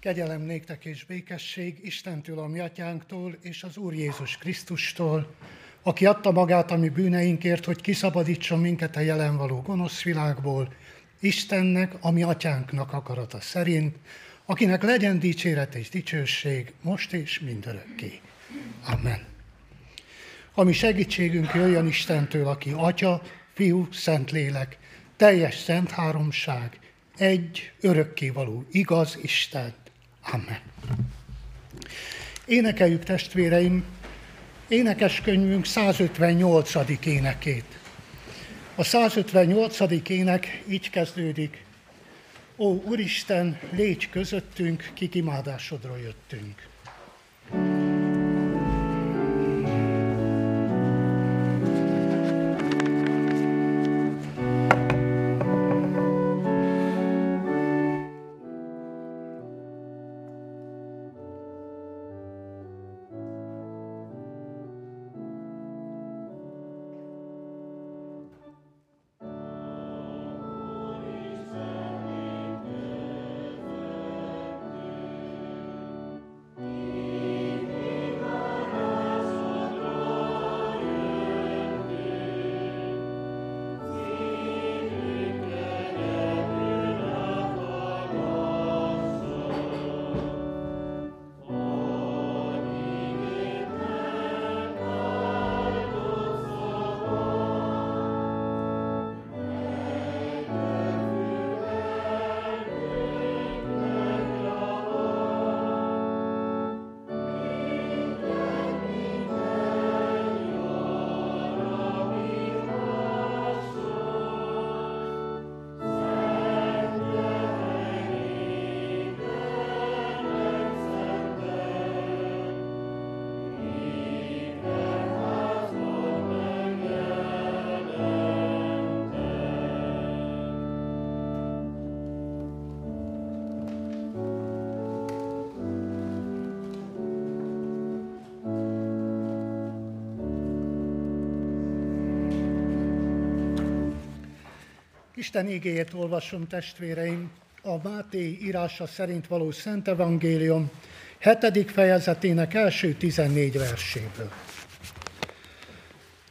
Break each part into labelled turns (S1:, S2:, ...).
S1: Kegyelem néktek és békesség Istentől, a mi atyánktól és az Úr Jézus Krisztustól, aki adta magát a mi bűneinkért, hogy kiszabadítson minket a jelen való gonosz világból, Istennek, a mi atyánknak akarata szerint, akinek legyen dicséret és dicsőség most és mindörökké. Amen. A mi segítségünk jöjjön Istentől, aki Atya, Fiú, Szentlélek, teljes szent háromság, egy örökkévaló igaz Isten. Amen. Énekeljük testvéreim énekeskönyvünk 158. énekét. A 158. ének így kezdődik. Ó, Úristen, légy közöttünk, kik imádásodra jöttünk. Isten igéjét olvasom, testvéreim, a Máté írása szerint való Szent Evangélium 7. fejezetének első 14 verséből.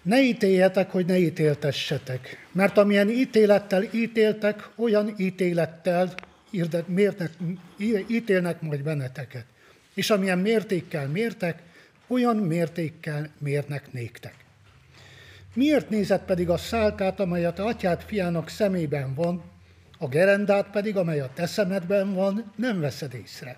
S1: Ne ítéljetek, hogy ne ítéltessetek, mert amilyen ítélettel ítéltek, olyan ítélettel mérnek, ítélnek majd benneteket. És amilyen mértékkel mértek, olyan mértékkel mérnek néktek. Miért nézett pedig a szálkát, amelyet a atyád fiának szemében van, a gerendát pedig, amely a te szemedben van, nem veszed észre?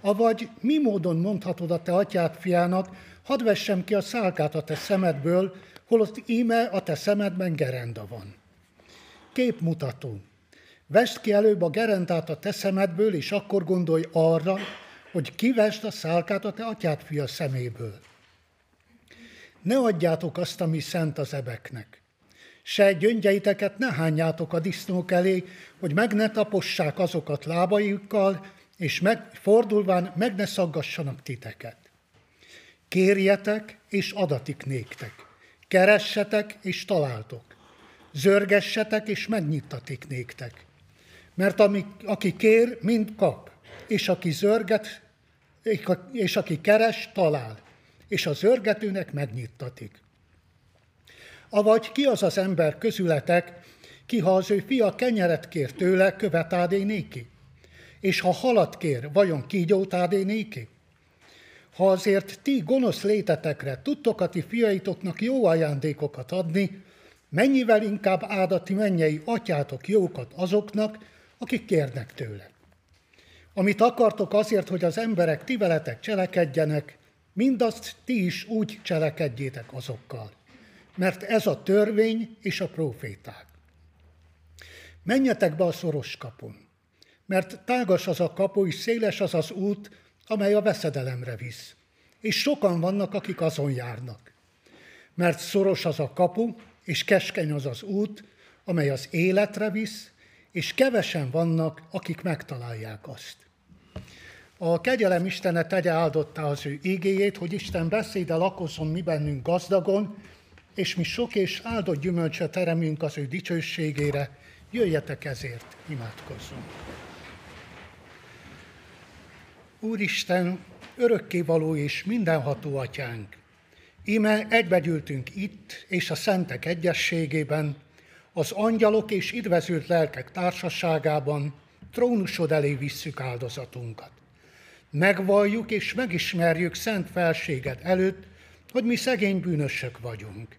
S1: Avagy mi módon mondhatod a te atyád fiának, hadd vessem ki a szálkát a te szemedből, holott íme a te szemedben gerenda van. Képmutató. Vest ki előbb a gerendát a te szemedből, és akkor gondolj arra, hogy kivest a szálkát a te atyád fia szeméből. Ne adjátok azt, ami szent az ebeknek. Se gyöngyeiteket ne hányjátok a disznók elé, hogy meg ne tapossák azokat lábaikkal, és meg, fordulván meg ne szaggassanak titeket. Kérjetek, és adatik néktek. Keressetek, és találtok. Zörgessetek, és megnyittatik néktek. Mert ami, aki kér, mind kap, és aki zörget, és aki keres, talál és az örgetőnek megnyittatik. Avagy ki az az ember közületek, ki ha az ő fia kenyeret kér tőle, követádé néki? És ha halat kér, vajon kígyótádé néki? Ha azért ti gonosz létetekre tudtok a ti fiaitoknak jó ajándékokat adni, mennyivel inkább áldati mennyei atyátok jókat azoknak, akik kérnek tőle. Amit akartok azért, hogy az emberek ti veletek cselekedjenek, Mindazt ti is úgy cselekedjétek azokkal, mert ez a törvény és a proféták. Menjetek be a szoros kapun, mert tágas az a kapu, és széles az az út, amely a veszedelemre visz. És sokan vannak, akik azon járnak. Mert szoros az a kapu, és keskeny az az út, amely az életre visz, és kevesen vannak, akik megtalálják azt. A kegyelem Istene tegye áldottá az ő ígéjét, hogy Isten beszéde lakozzon mi bennünk gazdagon, és mi sok és áldott gyümölcset teremünk az ő dicsőségére. Jöjjetek ezért, imádkozzunk. Úristen, örökkévaló és mindenható atyánk, íme egybegyűltünk itt és a szentek egyességében, az angyalok és idvezült lelkek társaságában trónusod elé visszük áldozatunkat. Megvalljuk és megismerjük szent felséged előtt, hogy mi szegény bűnösök vagyunk.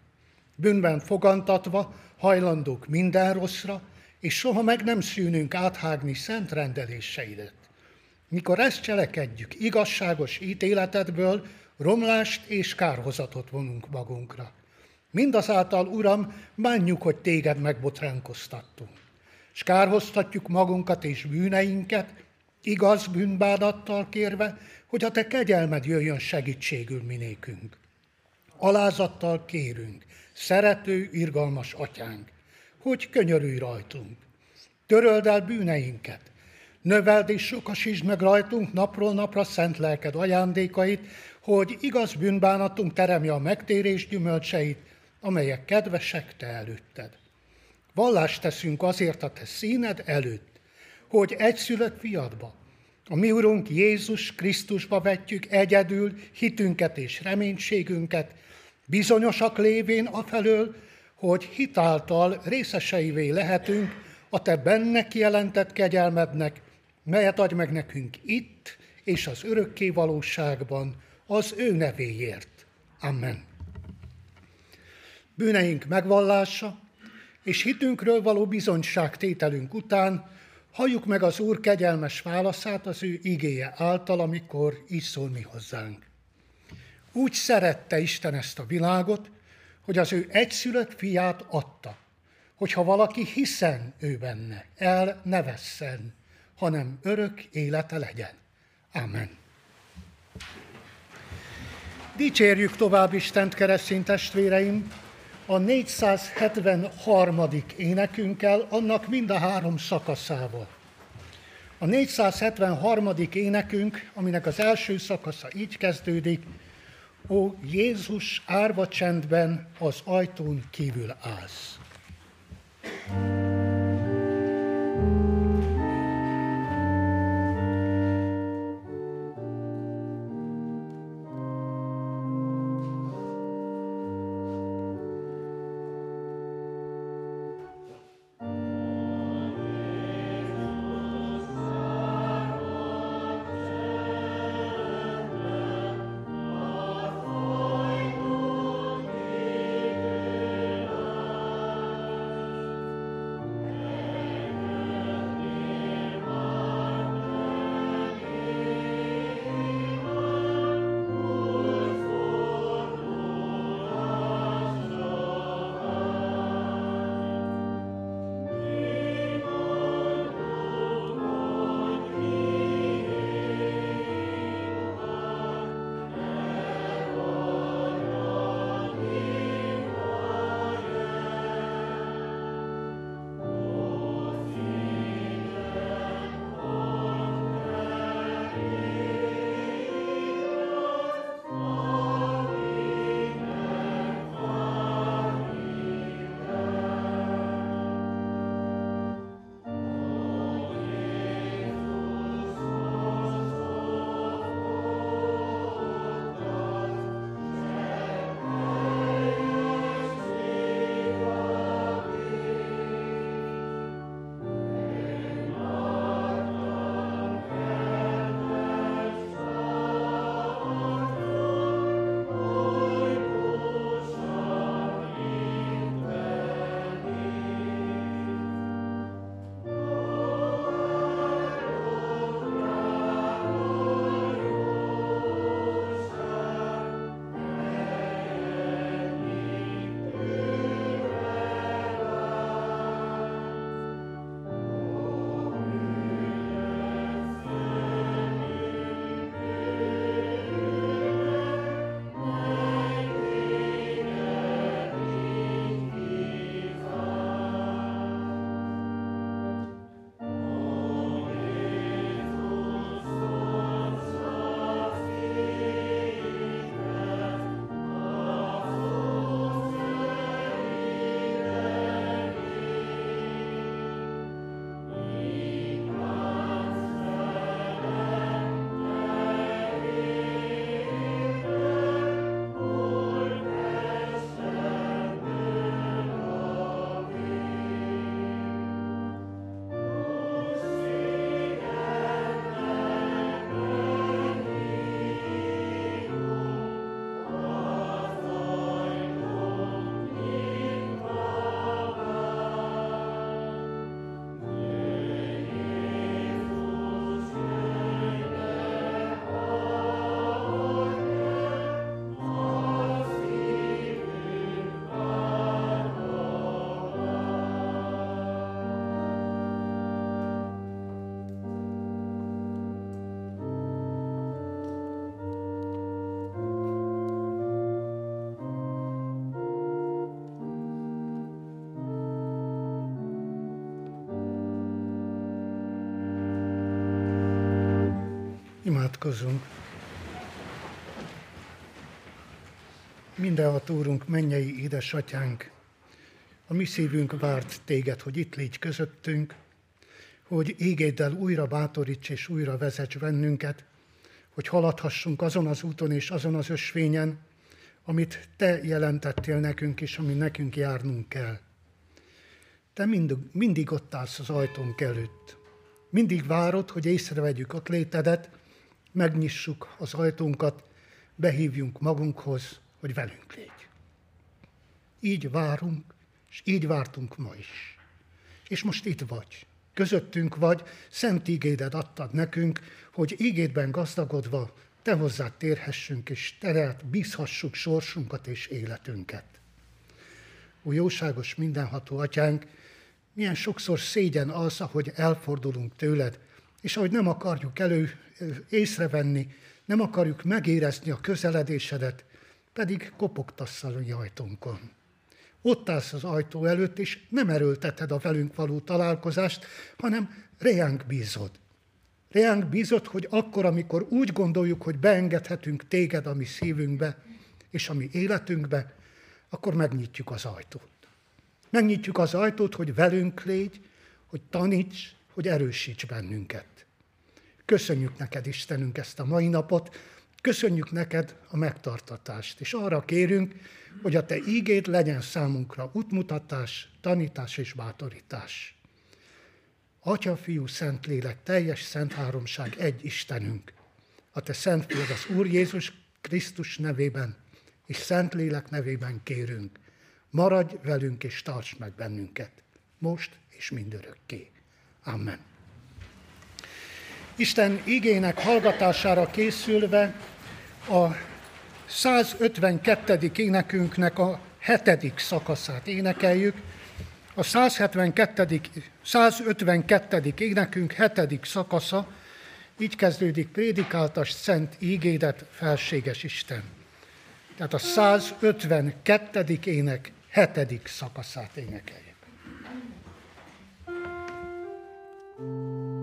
S1: Bűnben fogantatva hajlandók minden rosszra, és soha meg nem szűnünk áthágni szent rendeléseidet. Mikor ezt cselekedjük, igazságos ítéletedből romlást és kárhozatot vonunk magunkra. Mindazáltal, Uram, bánjuk, hogy téged megbotránkoztattunk. És kárhoztatjuk magunkat és bűneinket, igaz bűnbádattal kérve, hogy a te kegyelmed jöjjön segítségül minékünk. Alázattal kérünk, szerető, irgalmas atyánk, hogy könyörülj rajtunk. Töröld el bűneinket, növeld és sokasítsd meg rajtunk napról napra szent lelked ajándékait, hogy igaz bűnbánatunk teremje a megtérés gyümölcseit, amelyek kedvesek te előtted. Vallást teszünk azért a te színed előtt, hogy egyszülött fiadba, a mi Urunk Jézus Krisztusba vetjük egyedül hitünket és reménységünket, bizonyosak lévén afelől, hogy hitáltal részeseivé lehetünk a te benne kijelentett kegyelmednek, melyet adj meg nekünk itt és az örökké valóságban, az ő nevéért. Amen. Bűneink megvallása és hitünkről való bizonyságtételünk után halljuk meg az Úr kegyelmes válaszát az ő igéje által, amikor így szól mi hozzánk. Úgy szerette Isten ezt a világot, hogy az ő egyszülött fiát adta, hogyha valaki hiszen ő benne, el ne vesszen, hanem örök élete legyen. Amen. Dicsérjük tovább Istent, keresztény testvéreim, a 473. énekünkkel, annak mind a három szakaszával. A 473. énekünk, aminek az első szakasza így kezdődik, Ó Jézus árva csendben az ajtón kívül állsz. thank you Imádkozzunk. Mindenhat Úrunk, mennyei édesatyánk, a mi szívünk várt téged, hogy itt légy közöttünk, hogy égéddel újra bátoríts és újra vezets bennünket, hogy haladhassunk azon az úton és azon az ösvényen, amit te jelentettél nekünk, és ami nekünk járnunk kell. Te mindig, mindig ott állsz az ajtónk előtt. Mindig várod, hogy észrevegyük ott létedet, megnyissuk az ajtónkat, behívjunk magunkhoz, hogy velünk légy. Így várunk, és így vártunk ma is. És most itt vagy. Közöttünk vagy, szent ígédet adtad nekünk, hogy ígédben gazdagodva te hozzád térhessünk, és terelt bízhassuk sorsunkat és életünket. Ó, jóságos mindenható atyánk, milyen sokszor szégyen az, ahogy elfordulunk tőled, és ahogy nem akarjuk elő észrevenni, nem akarjuk megérezni a közeledésedet, pedig kopogtasz a ajtónkon. Ott állsz az ajtó előtt, és nem erőlteted a velünk való találkozást, hanem reánk bízod. Reánk bízod, hogy akkor, amikor úgy gondoljuk, hogy beengedhetünk téged a mi szívünkbe és a mi életünkbe, akkor megnyitjuk az ajtót. Megnyitjuk az ajtót, hogy velünk légy, hogy taníts, hogy erősíts bennünket. Köszönjük neked, Istenünk, ezt a mai napot, köszönjük neked a megtartatást, és arra kérünk, hogy a te ígéd legyen számunkra útmutatás, tanítás és bátorítás. Atya, Fiú, Szent Lélek, teljes Szent Háromság, egy Istenünk. A te Szent Fiad, az Úr Jézus Krisztus nevében és Szent Lélek nevében kérünk. Maradj velünk és tarts meg bennünket, most és mindörökké. Amen. Isten igének hallgatására készülve a 152. énekünknek a hetedik szakaszát énekeljük. A 172. 152. énekünk hetedik szakasza, így kezdődik prédikáltas szent ígédet, felséges Isten. Tehát a 152. ének hetedik szakaszát énekeljük. Música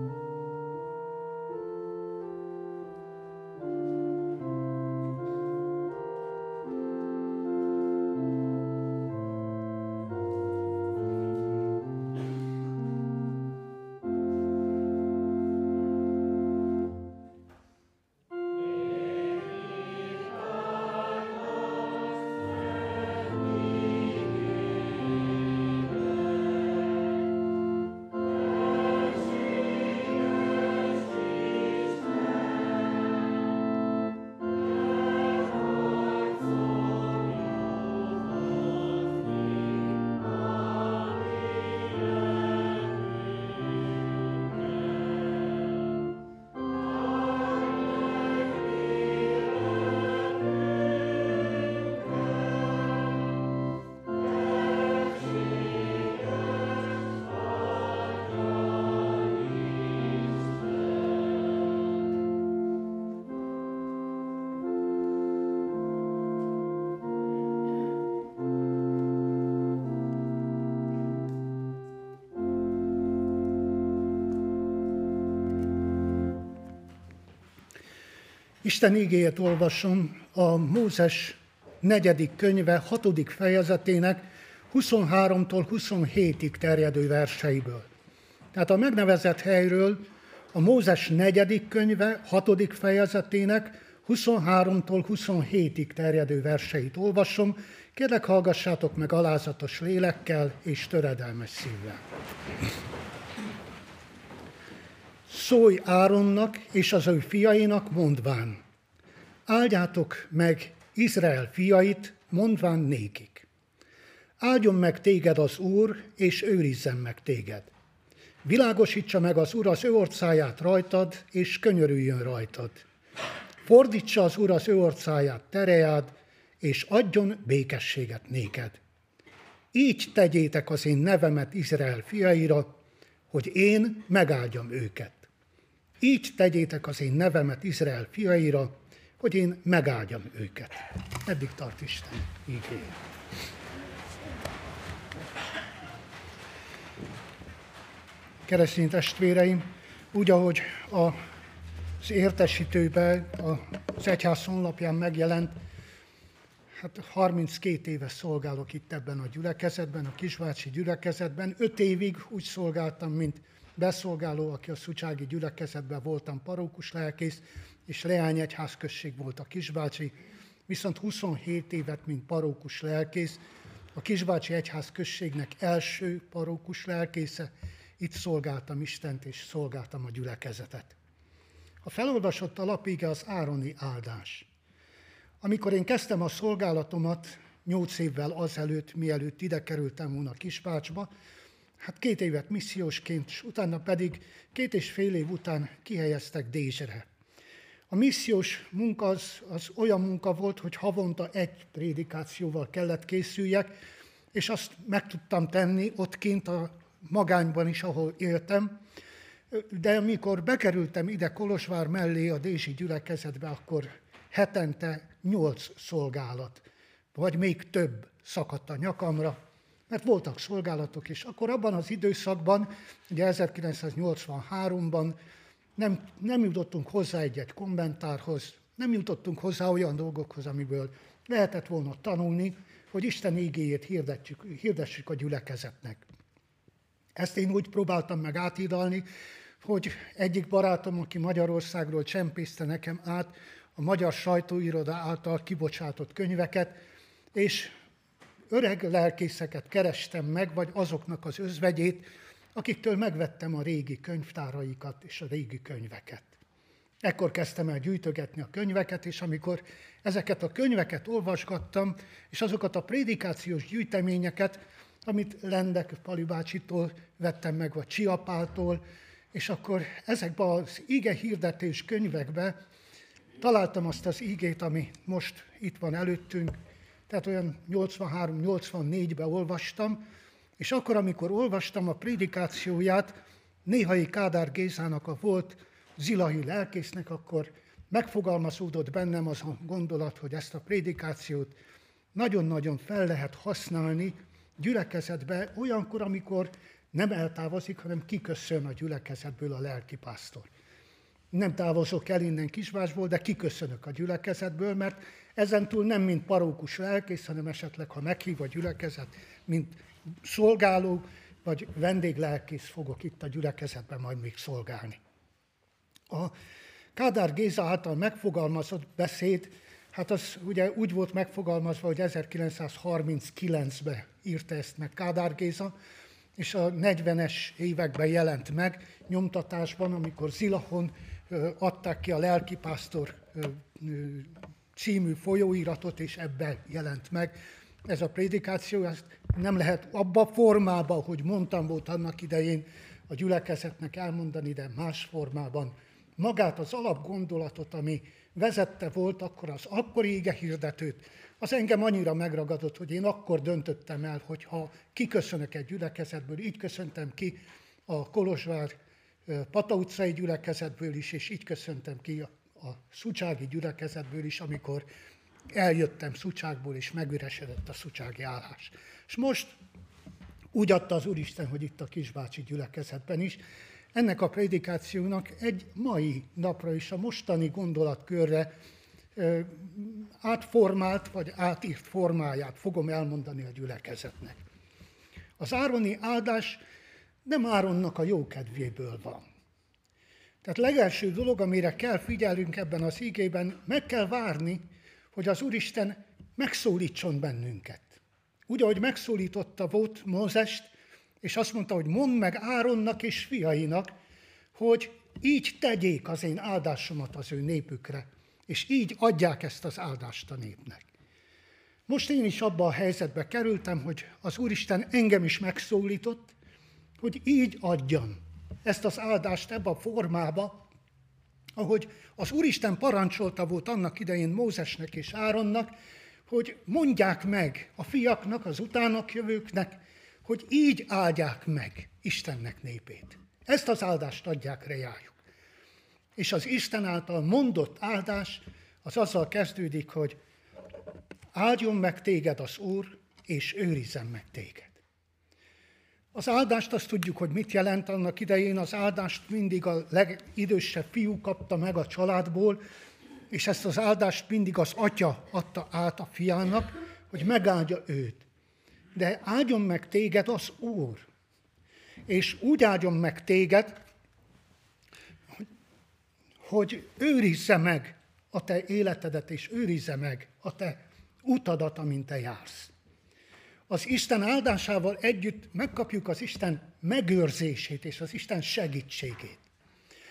S1: Isten ígéjét olvasom a Mózes negyedik könyve, hatodik fejezetének 23-tól 27-ig terjedő verseiből. Tehát a megnevezett helyről a Mózes negyedik könyve, hatodik fejezetének 23-tól 27-ig terjedő verseit olvasom. Kérlek, hallgassátok meg alázatos lélekkel és töredelmes szívvel. Szólj Áronnak és az ő fiainak mondván, áldjátok meg Izrael fiait, mondván nékik. Áldjon meg téged az Úr, és őrizzen meg téged. Világosítsa meg az Úr az ő orcáját rajtad, és könyörüljön rajtad. Fordítsa az Úr az ő orcáját tereád, és adjon békességet néked. Így tegyétek az én nevemet Izrael fiaira, hogy én megáldjam őket. Így tegyétek az én nevemet Izrael fiaira, hogy én megáldjam őket. Eddig tart Isten ígéje. Keresztény testvéreim, úgy, ahogy az értesítőben, az egyház honlapján megjelent, hát 32 éve szolgálok itt ebben a gyülekezetben, a Kisvácsi gyülekezetben. Öt évig úgy szolgáltam, mint beszolgáló, aki a Szucsági gyülekezetben voltam parókus lelkész, és Leány egyházközség volt a Kisbácsi, viszont 27 évet, mint parókus lelkész, a Kisbácsi egyház községnek első parókus lelkésze, itt szolgáltam Istent és szolgáltam a gyülekezetet. A felolvasott alapige az Ároni áldás. Amikor én kezdtem a szolgálatomat, nyolc évvel azelőtt, mielőtt ide kerültem volna Kispácsba, hát két évet missziósként, és utána pedig két és fél év után kihelyeztek Dézsre. A missziós munka az, az olyan munka volt, hogy havonta egy prédikációval kellett készüljek, és azt meg tudtam tenni ott kint a magányban is, ahol éltem. De amikor bekerültem ide Kolosvár mellé a Dézsi gyülekezetbe, akkor hetente nyolc szolgálat, vagy még több szakadt a nyakamra, mert voltak szolgálatok, és akkor abban az időszakban, ugye 1983-ban nem, nem jutottunk hozzá egy-egy kommentárhoz, nem jutottunk hozzá olyan dolgokhoz, amiből lehetett volna tanulni, hogy Isten ígéjét hirdetjük, hirdessük a gyülekezetnek. Ezt én úgy próbáltam meg átidalni, hogy egyik barátom, aki Magyarországról csempészte nekem át a magyar sajtóiroda által kibocsátott könyveket, és öreg lelkészeket kerestem meg, vagy azoknak az özvegyét, akiktől megvettem a régi könyvtáraikat és a régi könyveket. Ekkor kezdtem el gyűjtögetni a könyveket, és amikor ezeket a könyveket olvasgattam, és azokat a prédikációs gyűjteményeket, amit Lendek Palibácsitól vettem meg, vagy Csiapától, és akkor ezekben az ige hirdetés könyvekbe találtam azt az ígét, ami most itt van előttünk, tehát olyan 83-84-ben olvastam, és akkor, amikor olvastam a prédikációját, néhai Kádár Gézának a volt zilahi lelkésznek, akkor megfogalmazódott bennem az a gondolat, hogy ezt a prédikációt nagyon-nagyon fel lehet használni gyülekezetbe olyankor, amikor nem eltávozik, hanem kiköszön a gyülekezetből a lelkipásztor. Nem távozok el innen Kisvásból, de kiköszönök a gyülekezetből, mert ezentúl nem mint parókus lelkész, hanem esetleg, ha meghív a gyülekezet, mint szolgáló, vagy vendéglelkész fogok itt a gyülekezetben majd még szolgálni. A Kádár Géza által megfogalmazott beszéd, hát az ugye úgy volt megfogalmazva, hogy 1939-ben írta ezt meg Kádár Géza, és a 40-es években jelent meg nyomtatásban, amikor Zilahon adták ki a lelkipásztor című folyóiratot, és ebben jelent meg ez a prédikáció. Ezt nem lehet abba formában, hogy mondtam volt annak idején a gyülekezetnek elmondani, de más formában. Magát az alapgondolatot, ami vezette volt akkor az akkori ége hirdetőt, az engem annyira megragadott, hogy én akkor döntöttem el, hogy ha kiköszönök egy gyülekezetből, így köszöntem ki a Kolozsvár Pata utcai gyülekezetből is, és így köszöntem ki a, a Szucsági gyülekezetből is, amikor eljöttem Szucságból, és megüresedett a Szucsági állás. És most úgy adta az Úristen, hogy itt a Kisbácsi gyülekezetben is, ennek a prédikációnak egy mai napra is a mostani gondolatkörre átformált vagy átírt formáját fogom elmondani a gyülekezetnek. Az ároni áldás nem Áronnak a jókedvéből van. Tehát legelső dolog, amire kell figyelnünk ebben az ígében, meg kell várni, hogy az Úristen megszólítson bennünket. Úgy, ahogy megszólította volt Mózest, és azt mondta, hogy mondd meg Áronnak és fiainak, hogy így tegyék az én áldásomat az ő népükre, és így adják ezt az áldást a népnek. Most én is abba a helyzetbe kerültem, hogy az Úristen engem is megszólított, hogy így adjam ezt az áldást ebbe a formába, ahogy az Úristen parancsolta volt annak idején Mózesnek és Áronnak, hogy mondják meg a fiaknak, az utának jövőknek, hogy így áldják meg Istennek népét. Ezt az áldást adják rejájuk. És az Isten által mondott áldás az azzal kezdődik, hogy áldjon meg téged az Úr, és őrizzen meg téged. Az áldást azt tudjuk, hogy mit jelent annak idején. Az áldást mindig a legidősebb fiú kapta meg a családból, és ezt az áldást mindig az atya adta át a fiának, hogy megáldja őt. De áldjon meg téged az Úr. És úgy áldjon meg téged, hogy őrizze meg a te életedet, és őrizze meg a te utadat, amint te jársz. Az Isten áldásával együtt megkapjuk az Isten megőrzését és az Isten segítségét.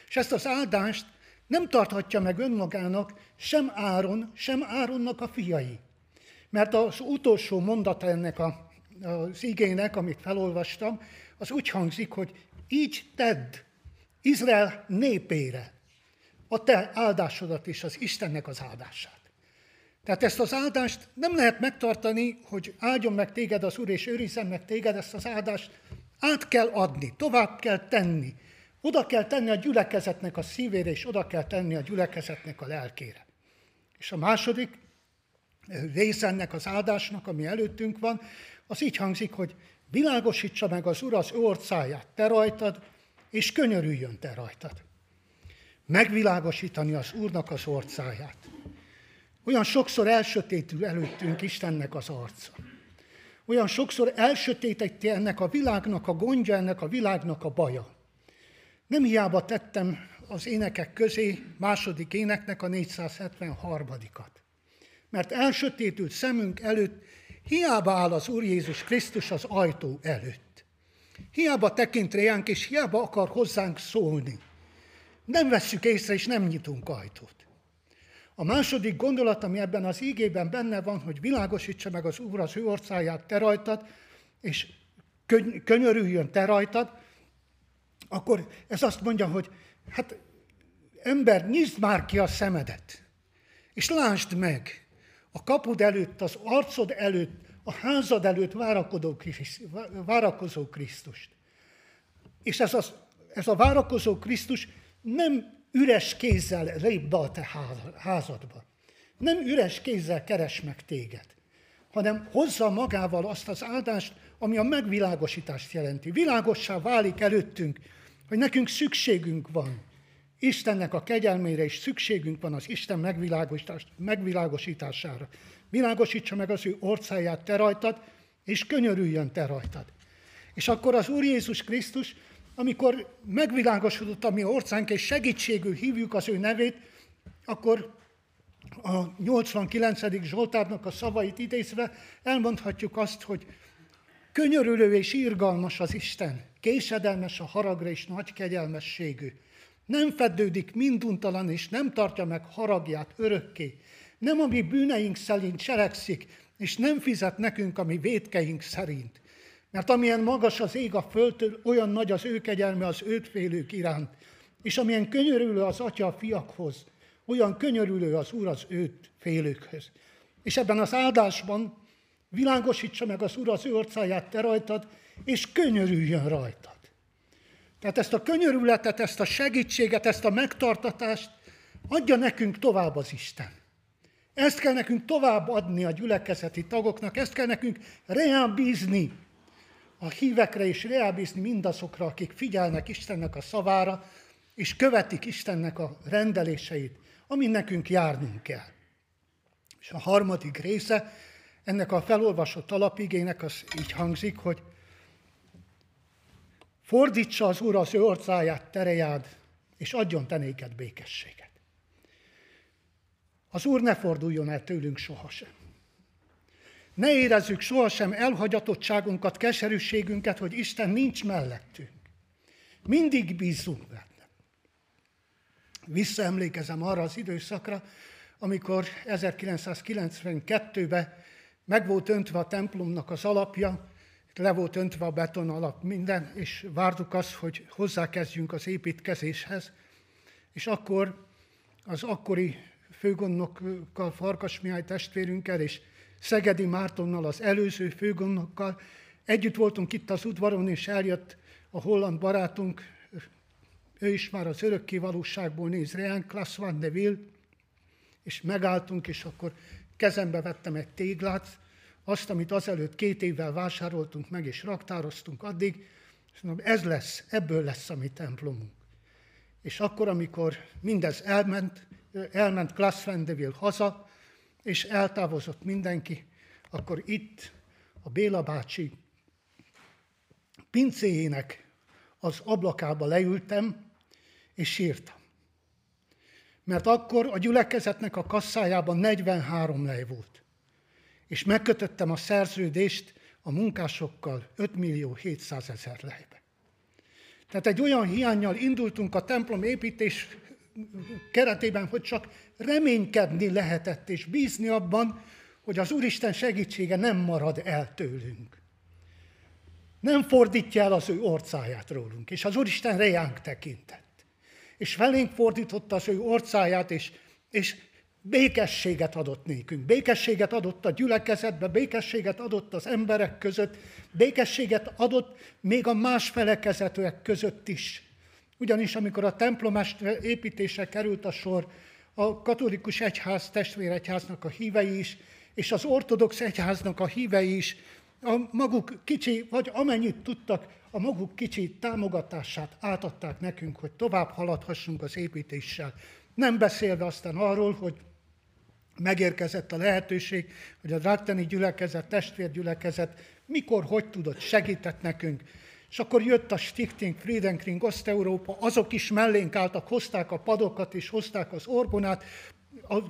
S1: És ezt az áldást nem tarthatja meg önmagának sem Áron, sem Áronnak a fiai. Mert az utolsó mondata ennek a, az igének, amit felolvastam, az úgy hangzik, hogy így tedd Izrael népére a te áldásodat és az Istennek az áldását. Tehát ezt az áldást nem lehet megtartani, hogy áldjon meg téged az Úr, és őrizzen meg téged, ezt az áldást át kell adni, tovább kell tenni. Oda kell tenni a gyülekezetnek a szívére, és oda kell tenni a gyülekezetnek a lelkére. És a második része ennek az áldásnak, ami előttünk van, az így hangzik, hogy világosítsa meg az Úr az orcáját te rajtad, és könyörüljön te rajtad. Megvilágosítani az Úrnak az orcáját. Olyan sokszor elsötétül előttünk Istennek az arca. Olyan sokszor elsötéteti ennek a világnak a gondja, ennek a világnak a baja. Nem hiába tettem az énekek közé második éneknek a 473-at. Mert elsötétült szemünk előtt hiába áll az Úr Jézus Krisztus az ajtó előtt. Hiába tekint réánk, és hiába akar hozzánk szólni. Nem vesszük észre, és nem nyitunk ajtót. A második gondolat, ami ebben az ígében benne van, hogy világosítsa meg az Úr az ő orcáját te rajtad, és könyörüljön te rajtad, akkor ez azt mondja, hogy hát ember, nyisd már ki a szemedet, és lásd meg a kapud előtt, az arcod előtt, a házad előtt várakozó, várakozó Krisztust. És ez, az, ez a várakozó Krisztus nem üres kézzel lép be a te házadba. Nem üres kézzel keres meg téged, hanem hozza magával azt az áldást, ami a megvilágosítást jelenti. Világossá válik előttünk, hogy nekünk szükségünk van Istennek a kegyelmére, és szükségünk van az Isten megvilágosítására. Világosítsa meg az ő orcáját te rajtad, és könyörüljön te rajtad. És akkor az Úr Jézus Krisztus amikor megvilágosodott a mi orcánk, és segítségül hívjuk az ő nevét, akkor a 89. Zsoltárnak a szavait idézve elmondhatjuk azt, hogy könyörülő és irgalmas az Isten, késedelmes a haragra és nagy kegyelmességű. Nem fedődik minduntalan, és nem tartja meg haragját örökké. Nem a mi bűneink szerint cselekszik, és nem fizet nekünk a mi védkeink szerint. Mert amilyen magas az ég a földtől, olyan nagy az ő kegyelme az őt félők iránt. És amilyen könyörülő az atya a fiakhoz, olyan könyörülő az Úr az őt félőkhöz. És ebben az áldásban világosítsa meg az Úr az ő orcáját te rajtad, és könyörüljön rajtad. Tehát ezt a könyörületet, ezt a segítséget, ezt a megtartatást adja nekünk tovább az Isten. Ezt kell nekünk tovább adni a gyülekezeti tagoknak, ezt kell nekünk reál bízni a hívekre és rábízni mindazokra, akik figyelnek Istennek a szavára, és követik Istennek a rendeléseit, amin nekünk járnunk kell. És a harmadik része ennek a felolvasott alapigének az így hangzik, hogy fordítsa az Úr az ő orcáját, terejád, és adjon te néked békességet. Az Úr ne forduljon el tőlünk sohasem. Ne érezzük sohasem elhagyatottságunkat, keserűségünket, hogy Isten nincs mellettünk. Mindig bízunk benne. Visszaemlékezem arra az időszakra, amikor 1992-ben meg volt öntve a templomnak az alapja, le volt öntve a beton alap minden, és vártuk azt, hogy hozzákezdjünk az építkezéshez. És akkor az akkori főgondnokkal, Farkas Mihály testvérünkkel és Szegedi Mártonnal, az előző főgondnokkal. Együtt voltunk itt az udvaron, és eljött a holland barátunk, ő is már az örökké valóságból néz, Reán Klaas van de Wil, és megálltunk, és akkor kezembe vettem egy téglát, azt, amit azelőtt két évvel vásároltunk meg és raktároztunk addig, és mondom, ez lesz, ebből lesz a mi templomunk. És akkor, amikor mindez elment, elment Klass Vendeville haza, és eltávozott mindenki, akkor itt a Béla bácsi pincéjének az ablakába leültem, és sírtam. Mert akkor a gyülekezetnek a kasszájában 43 lej volt. És megkötöttem a szerződést a munkásokkal 5 millió 700 ezer lejbe. Tehát egy olyan hiányjal indultunk a templom építés keretében, hogy csak reménykedni lehetett, és bízni abban, hogy az Úristen segítsége nem marad el tőlünk. Nem fordítja el az ő orcáját rólunk, és az Úristen rejánk tekintett. És felénk fordította az ő orcáját, és, és békességet adott nékünk. Békességet adott a gyülekezetbe, békességet adott az emberek között, békességet adott még a más felekezetőek között is. Ugyanis amikor a templom építése került a sor, a katolikus egyház, testvéregyháznak a hívei is, és az ortodox egyháznak a hívei is a maguk kicsi, vagy amennyit tudtak, a maguk kicsi támogatását átadták nekünk, hogy tovább haladhassunk az építéssel. Nem beszélve aztán arról, hogy megérkezett a lehetőség, hogy a drágteni gyülekezet, testvérgyülekezet mikor, hogy tudott, segített nekünk. És akkor jött a Stichting Friedenkring Ost-Európa, azok is mellénk álltak, hozták a padokat és hozták az orbonát, a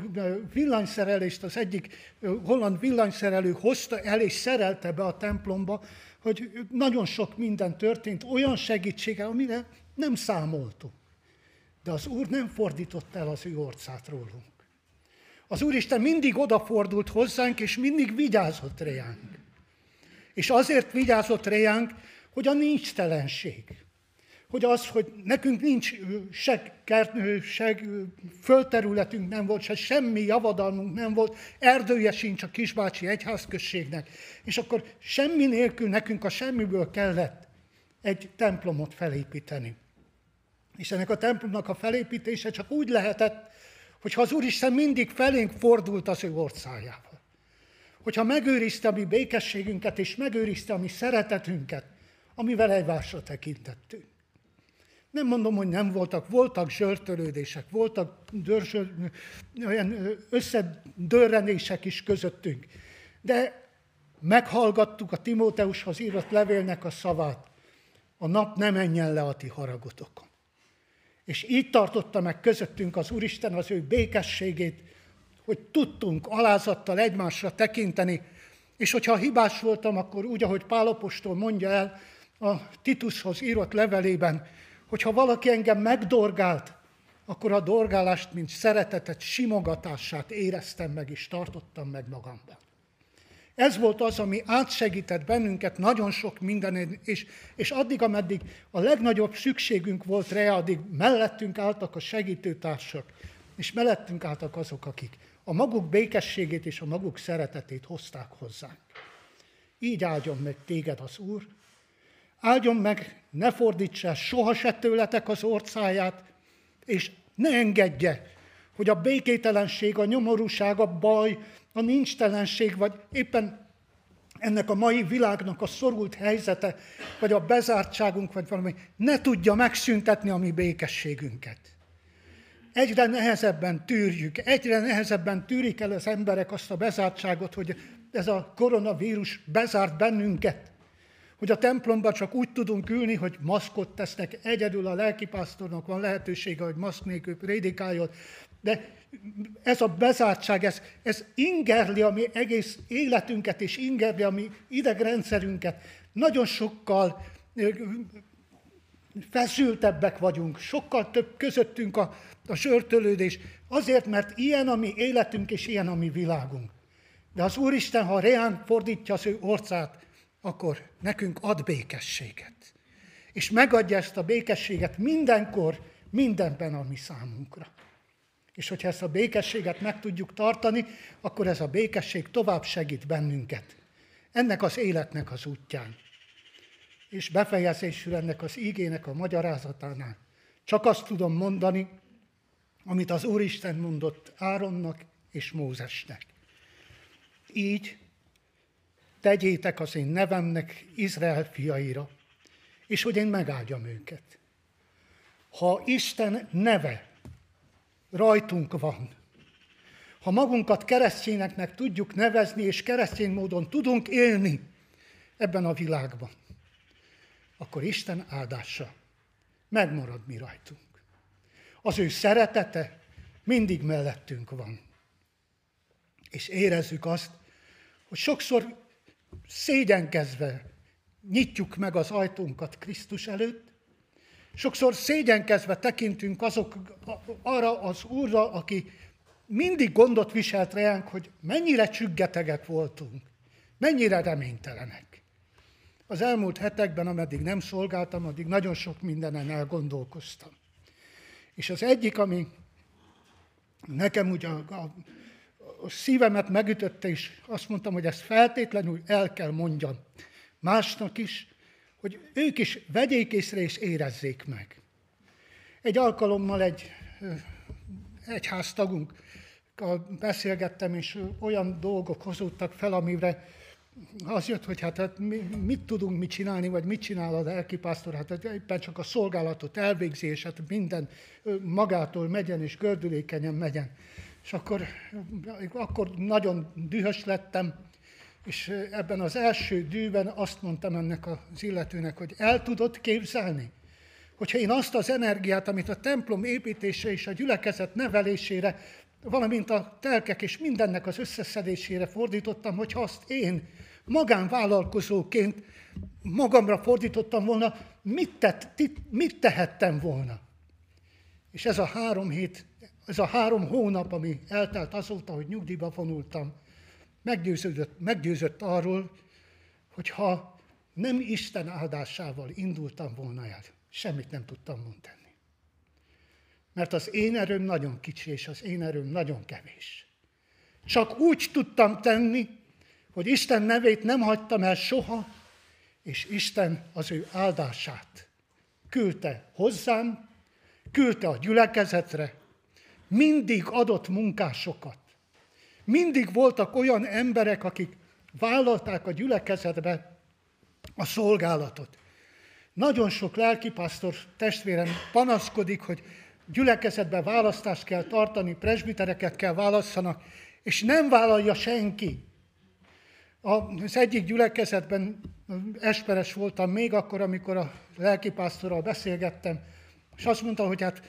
S1: villanyszerelést az egyik holland villanyszerelő hozta el és szerelte be a templomba, hogy nagyon sok minden történt, olyan segítséggel, amire nem számoltunk. De az Úr nem fordított el az ő orcát rólunk. Az Úristen mindig odafordult hozzánk, és mindig vigyázott reánk. És azért vigyázott reánk, hogy a nincs telenség, hogy az, hogy nekünk nincs se, kert, se földterületünk nem volt, se semmi javadalmunk nem volt, erdője sincs a kisbácsi egyházközségnek, és akkor semmi nélkül nekünk a semmiből kellett egy templomot felépíteni. És ennek a templomnak a felépítése csak úgy lehetett, hogyha az Úristen mindig felénk fordult az ő orszájával. Hogyha megőrizte a mi békességünket, és megőrizte a mi szeretetünket, amivel egymásra tekintettünk. Nem mondom, hogy nem voltak, voltak zsörtölődések, voltak dörzsöl, olyan összedörrenések is közöttünk. De meghallgattuk a Timóteushoz írott levélnek a szavát. A nap ne menjen le a ti haragotokon. És így tartotta meg közöttünk az Úristen az ő békességét, hogy tudtunk alázattal egymásra tekinteni, és hogyha hibás voltam, akkor úgy, ahogy Pálapostól mondja el a Titushoz írott levelében, hogyha valaki engem megdorgált, akkor a dorgálást, mint szeretetet, simogatását éreztem meg és tartottam meg magamban. Ez volt az, ami átsegített bennünket nagyon sok minden, és, és addig, ameddig a legnagyobb szükségünk volt rá, addig mellettünk álltak a segítőtársak, és mellettünk álltak azok, akik a maguk békességét és a maguk szeretetét hozták hozzánk. Így áldjon meg téged az Úr, áldjon meg, ne fordítsa soha se tőletek az orcáját, és ne engedje, hogy a békételenség, a nyomorúság, a baj, a nincstelenség, vagy éppen ennek a mai világnak a szorult helyzete, vagy a bezártságunk, vagy valami, ne tudja megszüntetni a mi békességünket. Egyre nehezebben tűrjük, egyre nehezebben tűrik el az emberek azt a bezártságot, hogy ez a koronavírus bezárt bennünket, hogy a templomba csak úgy tudunk ülni, hogy maszkot tesznek, egyedül a lelkipásztornak van lehetősége, hogy maszk nélkül prédikáljon, de ez a bezártság, ez, ez ingerli a mi egész életünket, és ingerli a mi idegrendszerünket. Nagyon sokkal feszültebbek vagyunk, sokkal több közöttünk a, a sörtölődés, azért, mert ilyen a mi életünk, és ilyen a mi világunk. De az Úristen, ha reánk fordítja az ő orcát, akkor nekünk ad békességet. És megadja ezt a békességet mindenkor, mindenben a mi számunkra. És hogyha ezt a békességet meg tudjuk tartani, akkor ez a békesség tovább segít bennünket. Ennek az életnek az útján. És befejezésül ennek az ígének a magyarázatánál csak azt tudom mondani, amit az Úristen mondott Áronnak és Mózesnek. Így tegyétek az én nevemnek Izrael fiaira, és hogy én megáldjam őket. Ha Isten neve rajtunk van, ha magunkat keresztényeknek tudjuk nevezni, és keresztény módon tudunk élni ebben a világban, akkor Isten áldása megmarad mi rajtunk. Az ő szeretete mindig mellettünk van. És érezzük azt, hogy sokszor szégyenkezve nyitjuk meg az ajtónkat Krisztus előtt, sokszor szégyenkezve tekintünk azok arra az Úrra, aki mindig gondot viselt ránk, hogy mennyire csüggetegek voltunk, mennyire reménytelenek. Az elmúlt hetekben, ameddig nem szolgáltam, addig nagyon sok mindenen elgondolkoztam. És az egyik, ami nekem ugye a, a, a szívemet megütötte, és azt mondtam, hogy ezt feltétlenül el kell mondjam másnak is, hogy ők is vegyék észre és érezzék meg. Egy alkalommal egy egyháztagunk beszélgettem, és olyan dolgok hozódtak fel, amire az jött, hogy hát, hát mi, mit tudunk mit csinálni, vagy mit csinál a lelkipásztor, hát, hát éppen csak a szolgálatot elvégzi, és hát minden magától megyen, és gördülékenyen megyen. És akkor, akkor nagyon dühös lettem, és ebben az első dűben azt mondtam ennek az illetőnek, hogy el tudod képzelni, hogyha én azt az energiát, amit a templom építése és a gyülekezet nevelésére, valamint a telkek és mindennek az összeszedésére fordítottam, hogyha azt én magánvállalkozóként magamra fordítottam volna, mit, tett, mit tehettem volna? És ez a három hét, ez a három hónap, ami eltelt azóta, hogy nyugdíjba vonultam, meggyőződött, meggyőzött arról, hogy ha nem Isten áldásával indultam volna el, semmit nem tudtam mondani. Mert az én erőm nagyon kicsi, és az én erőm nagyon kevés. Csak úgy tudtam tenni, hogy Isten nevét nem hagytam el soha, és Isten az ő áldását küldte hozzám, küldte a gyülekezetre, mindig adott munkásokat. Mindig voltak olyan emberek, akik vállalták a gyülekezetbe a szolgálatot. Nagyon sok lelkipásztor testvérem panaszkodik, hogy gyülekezetbe választást kell tartani, presbitereket kell választanak, és nem vállalja senki. Az egyik gyülekezetben esperes voltam még akkor, amikor a lelkipásztorral beszélgettem, és azt mondta, hogy hát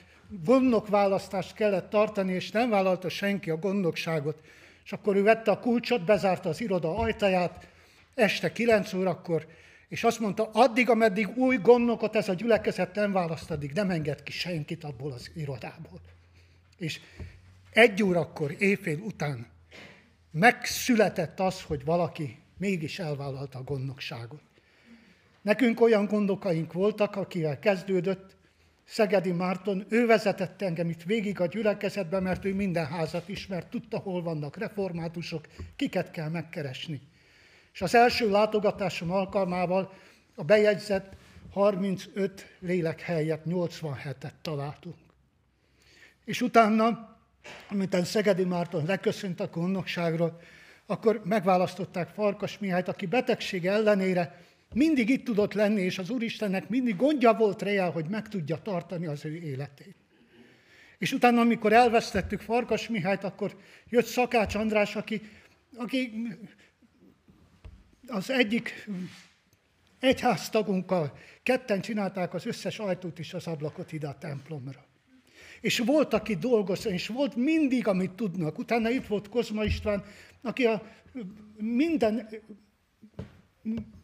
S1: gondnok választást kellett tartani, és nem vállalta senki a gondnokságot. És akkor ő vette a kulcsot, bezárta az iroda ajtaját, este 9 órakor, és azt mondta, addig, ameddig új gondnokot ez a gyülekezet nem választ, addig nem enged ki senkit abból az irodából. És egy órakor, éjfél után megszületett az, hogy valaki mégis elvállalta a gondnokságot. Nekünk olyan gondokaink voltak, akivel kezdődött, Szegedi Márton, ő vezetett engem itt végig a gyülekezetbe, mert ő minden házat ismert, tudta, hol vannak reformátusok, kiket kell megkeresni. És az első látogatásom alkalmával a bejegyzett 35 lélek helyett 87-et találtunk. És utána, amit Szegedi Márton leköszönt a gondnokságról, akkor megválasztották Farkas Mihályt, aki betegség ellenére mindig itt tudott lenni, és az Úristennek mindig gondja volt rá, hogy meg tudja tartani az ő életét. És utána, amikor elvesztettük Farkas Mihályt, akkor jött Szakács András, aki, aki az egyik egyháztagunkkal ketten csinálták az összes ajtót és az ablakot ide a templomra. És volt, aki dolgozta, és volt mindig, amit tudnak. Utána itt volt Kozma István, aki a minden,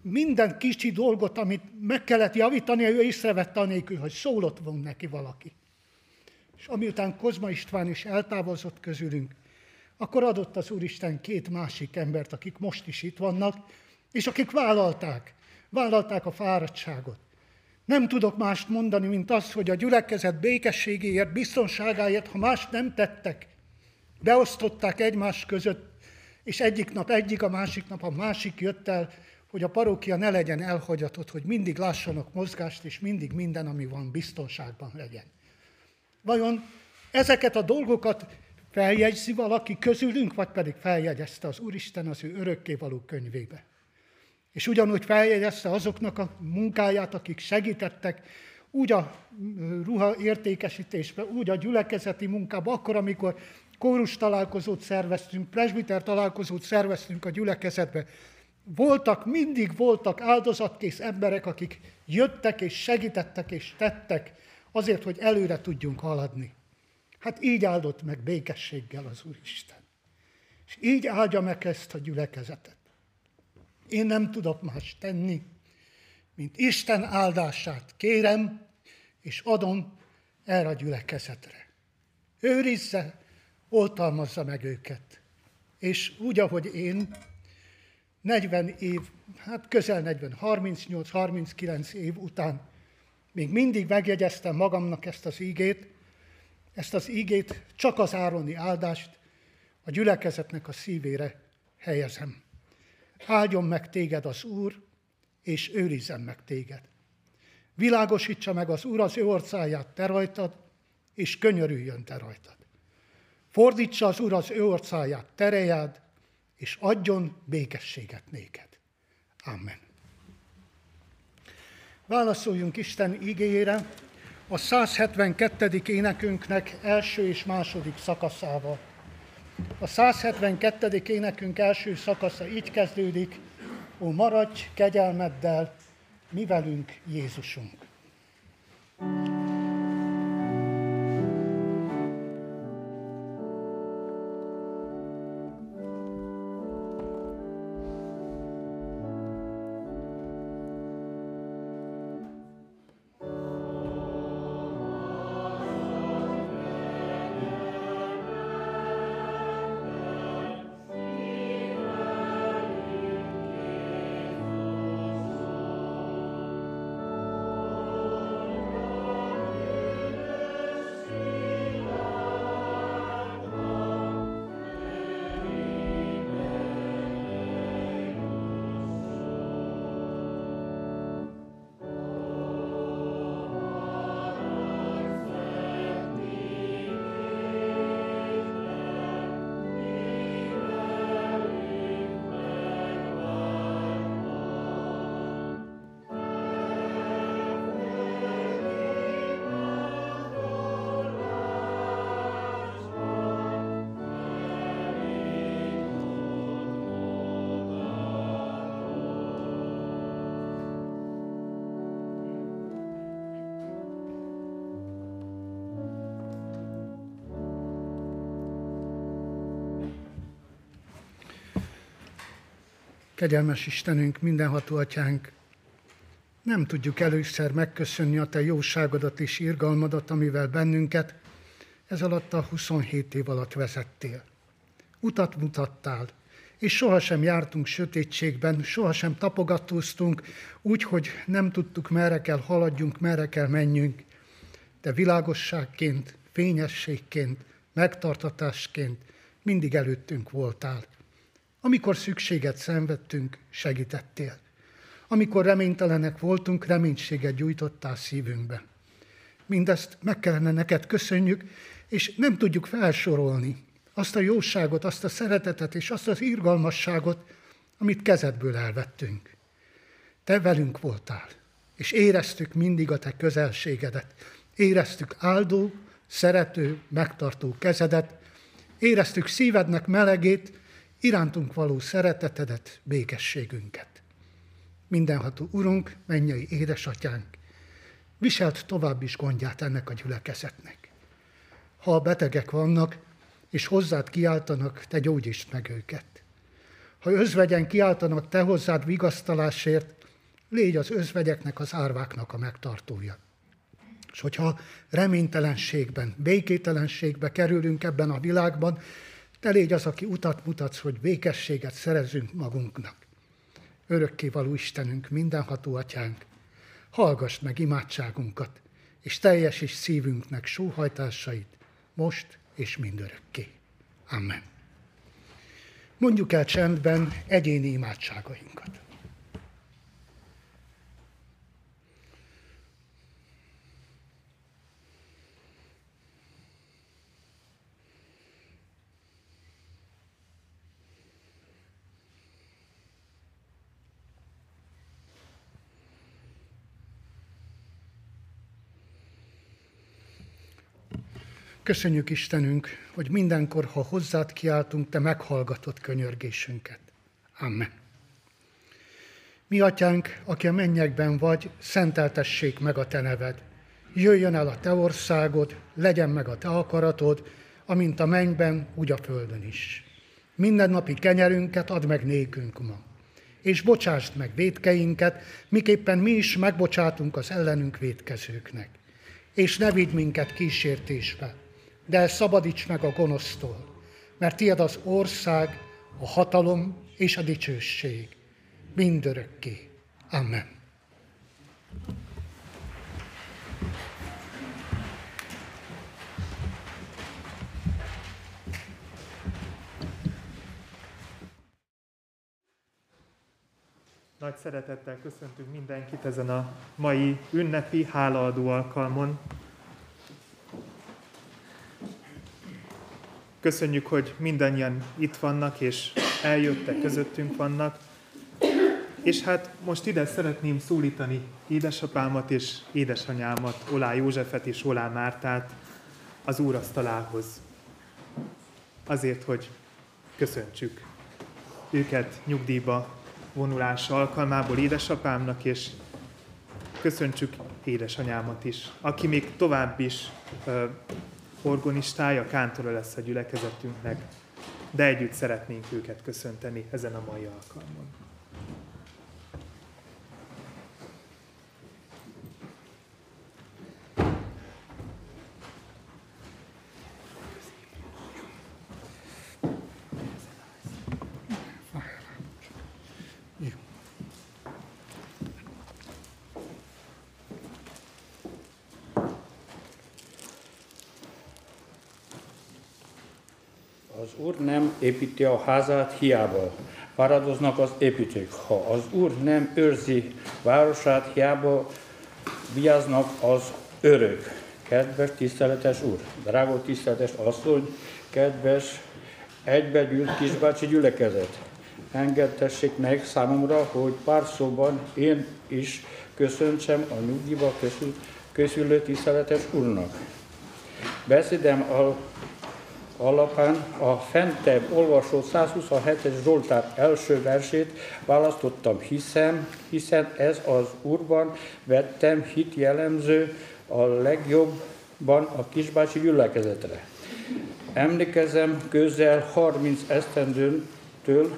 S1: minden kicsi dolgot, amit meg kellett javítani, ő észrevette anélkül, hogy szólott volna neki valaki. És amiután Kozma István is eltávozott közülünk, akkor adott az Úristen két másik embert, akik most is itt vannak, és akik vállalták, vállalták a fáradtságot. Nem tudok mást mondani, mint azt, hogy a gyülekezet békességéért, biztonságáért, ha mást nem tettek, beosztották egymás között, és egyik nap egyik, a másik nap a másik jött el, hogy a parókia ne legyen elhagyatott, hogy mindig lássanak mozgást, és mindig minden, ami van, biztonságban legyen. Vajon ezeket a dolgokat feljegyzi valaki közülünk, vagy pedig feljegyezte az Úristen az ő örökkévaló könyvébe? És ugyanúgy feljegyezte azoknak a munkáját, akik segítettek, úgy a ruha értékesítésben, úgy a gyülekezeti munkában, akkor, amikor kórus találkozót szerveztünk, presbiter találkozót szerveztünk a gyülekezetbe, voltak, mindig voltak áldozatkész emberek, akik jöttek és segítettek és tettek azért, hogy előre tudjunk haladni. Hát így áldott meg békességgel az Úristen. És így áldja meg ezt a gyülekezetet. Én nem tudok más tenni, mint Isten áldását kérem, és adom erre a gyülekezetre. Őrizze, oltalmazza meg őket. És úgy, ahogy én, 40 év, hát közel 40, 38-39 év után még mindig megjegyeztem magamnak ezt az ígét, ezt az ígét, csak az ároni áldást a gyülekezetnek a szívére helyezem. Áldjon meg téged az Úr, és őrizzen meg téged. Világosítsa meg az Úr az ő orcáját te rajtad, és könyörüljön te rajtad. Fordítsa az Úr az ő orcáját terejád, és adjon békességet néked. Amen. Válaszoljunk Isten igényére a 172. énekünknek első és második szakaszával. A 172. énekünk első szakasza így kezdődik, Ó, maradj kegyelmeddel, mi velünk Jézusunk. thank you Kegyelmes Istenünk, mindenható atyánk, nem tudjuk először megköszönni a Te jóságodat és irgalmadat, amivel bennünket ez alatt a 27 év alatt vezettél. Utat mutattál, és sohasem jártunk sötétségben, sohasem tapogatóztunk úgy, hogy nem tudtuk, merre kell haladjunk, merre kell menjünk, de világosságként, fényességként, megtartatásként mindig előttünk voltál. Amikor szükséget szenvedtünk, segítettél. Amikor reménytelenek voltunk, reménységet gyújtottál szívünkbe. Mindezt meg kellene neked köszönjük, és nem tudjuk felsorolni azt a jóságot, azt a szeretetet és azt az irgalmasságot, amit kezedből elvettünk. Te velünk voltál, és éreztük mindig a te közelségedet. Éreztük áldó, szerető, megtartó kezedet, éreztük szívednek melegét, irántunk való szeretetedet, békességünket. Mindenható Urunk, mennyei édesatyánk, viselt tovább is gondját ennek a gyülekezetnek. Ha a betegek vannak, és hozzád kiáltanak, te gyógyítsd meg őket. Ha özvegyen kiáltanak te hozzád vigasztalásért, légy az özvegyeknek, az árváknak a megtartója. És hogyha reménytelenségben, békételenségbe kerülünk ebben a világban, te légy az, aki utat mutatsz, hogy békességet szerezünk magunknak. Örökkévaló Istenünk, mindenható atyánk, hallgass meg imádságunkat, és teljes is szívünknek sóhajtásait, most és mindörökké. Amen. Mondjuk el csendben egyéni imádságainkat. Köszönjük Istenünk, hogy mindenkor, ha hozzád kiáltunk, te meghallgatod könyörgésünket. Amen. Mi atyánk, aki a mennyekben vagy, szenteltessék meg a te neved. Jöjjön el a te országod, legyen meg a te akaratod, amint a mennyben, úgy a földön is. Minden napi kenyerünket add meg nékünk ma, és bocsásd meg védkeinket, miképpen mi is megbocsátunk az ellenünk védkezőknek. És ne vidd minket kísértésbe, de szabadíts meg a gonosztól, mert tiéd az ország, a hatalom és a dicsőség mindörökké. Amen.
S2: Nagy szeretettel köszöntünk mindenkit ezen a mai ünnepi hálaadó alkalmon. Köszönjük, hogy mindannyian itt vannak, és eljöttek, közöttünk vannak. És hát most ide szeretném szólítani édesapámat és édesanyámat, Olá Józsefet és Olá Mártát az úrasztalához. Azért, hogy köszöntsük őket nyugdíjba vonulás alkalmából édesapámnak, és köszöntsük édesanyámat is, aki még tovább is orgonistája, kántora lesz a gyülekezetünknek, de együtt szeretnénk őket köszönteni ezen a mai alkalmon.
S3: Úr nem építi a házát hiába. Fáradoznak az építők. Ha az Úr nem őrzi városát, hiába vigyáznak az örök. Kedves, tiszteletes Úr, drága tiszteletes asszony, kedves, egybegyűlt kisbácsi gyülekezet. Engedtessék meg számomra, hogy pár szóban én is köszöntsem a nyugdíjba készülő tiszteletes Úrnak. Beszédem a alapán a fentebb olvasó 127-es Zsoltár első versét választottam, hiszen, hiszen ez az Úrban vettem hit jellemző a legjobban a kisbácsi gyülekezetre. Emlékezem, közel 30 esztendőtől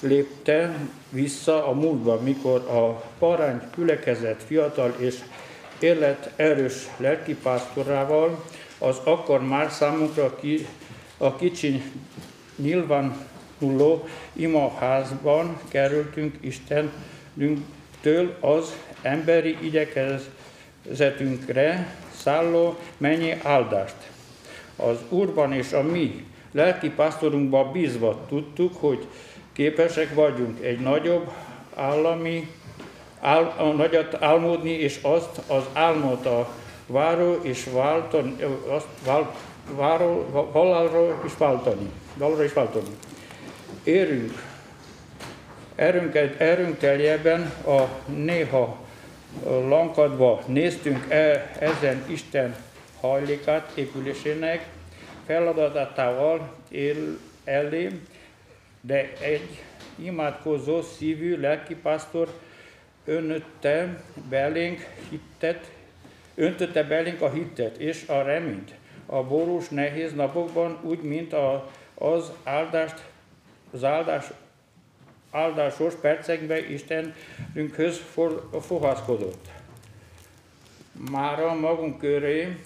S3: lépte vissza a múltba, mikor a parány gyülekezet fiatal és élet erős lelkipásztorával az akkor már számunkra ki a kicsi nyilvánuló imaházban kerültünk Istenünktől az emberi igyekezetünkre szálló mennyi áldást. Az Úrban és a mi lelki pásztorunkban bízva tudtuk, hogy képesek vagyunk egy nagyobb állami, áll, a nagyot álmodni, és azt az álmot a váró és váltani, azt vált, váról, halálról is váltani. Dalra is váltani. Érünk, erőnk, erőnk teljében a néha lankadva néztünk el ezen Isten hajlékát épülésének feladatátával él elé, de egy imádkozó szívű lelkipásztor önötte belénk hittet, öntötte belénk a hittet és a reményt a borús, nehéz napokban, úgy, mint a, az áldást, az áldás, áldásos percekben Istenünkhöz fohászkodott. Mára magunk köré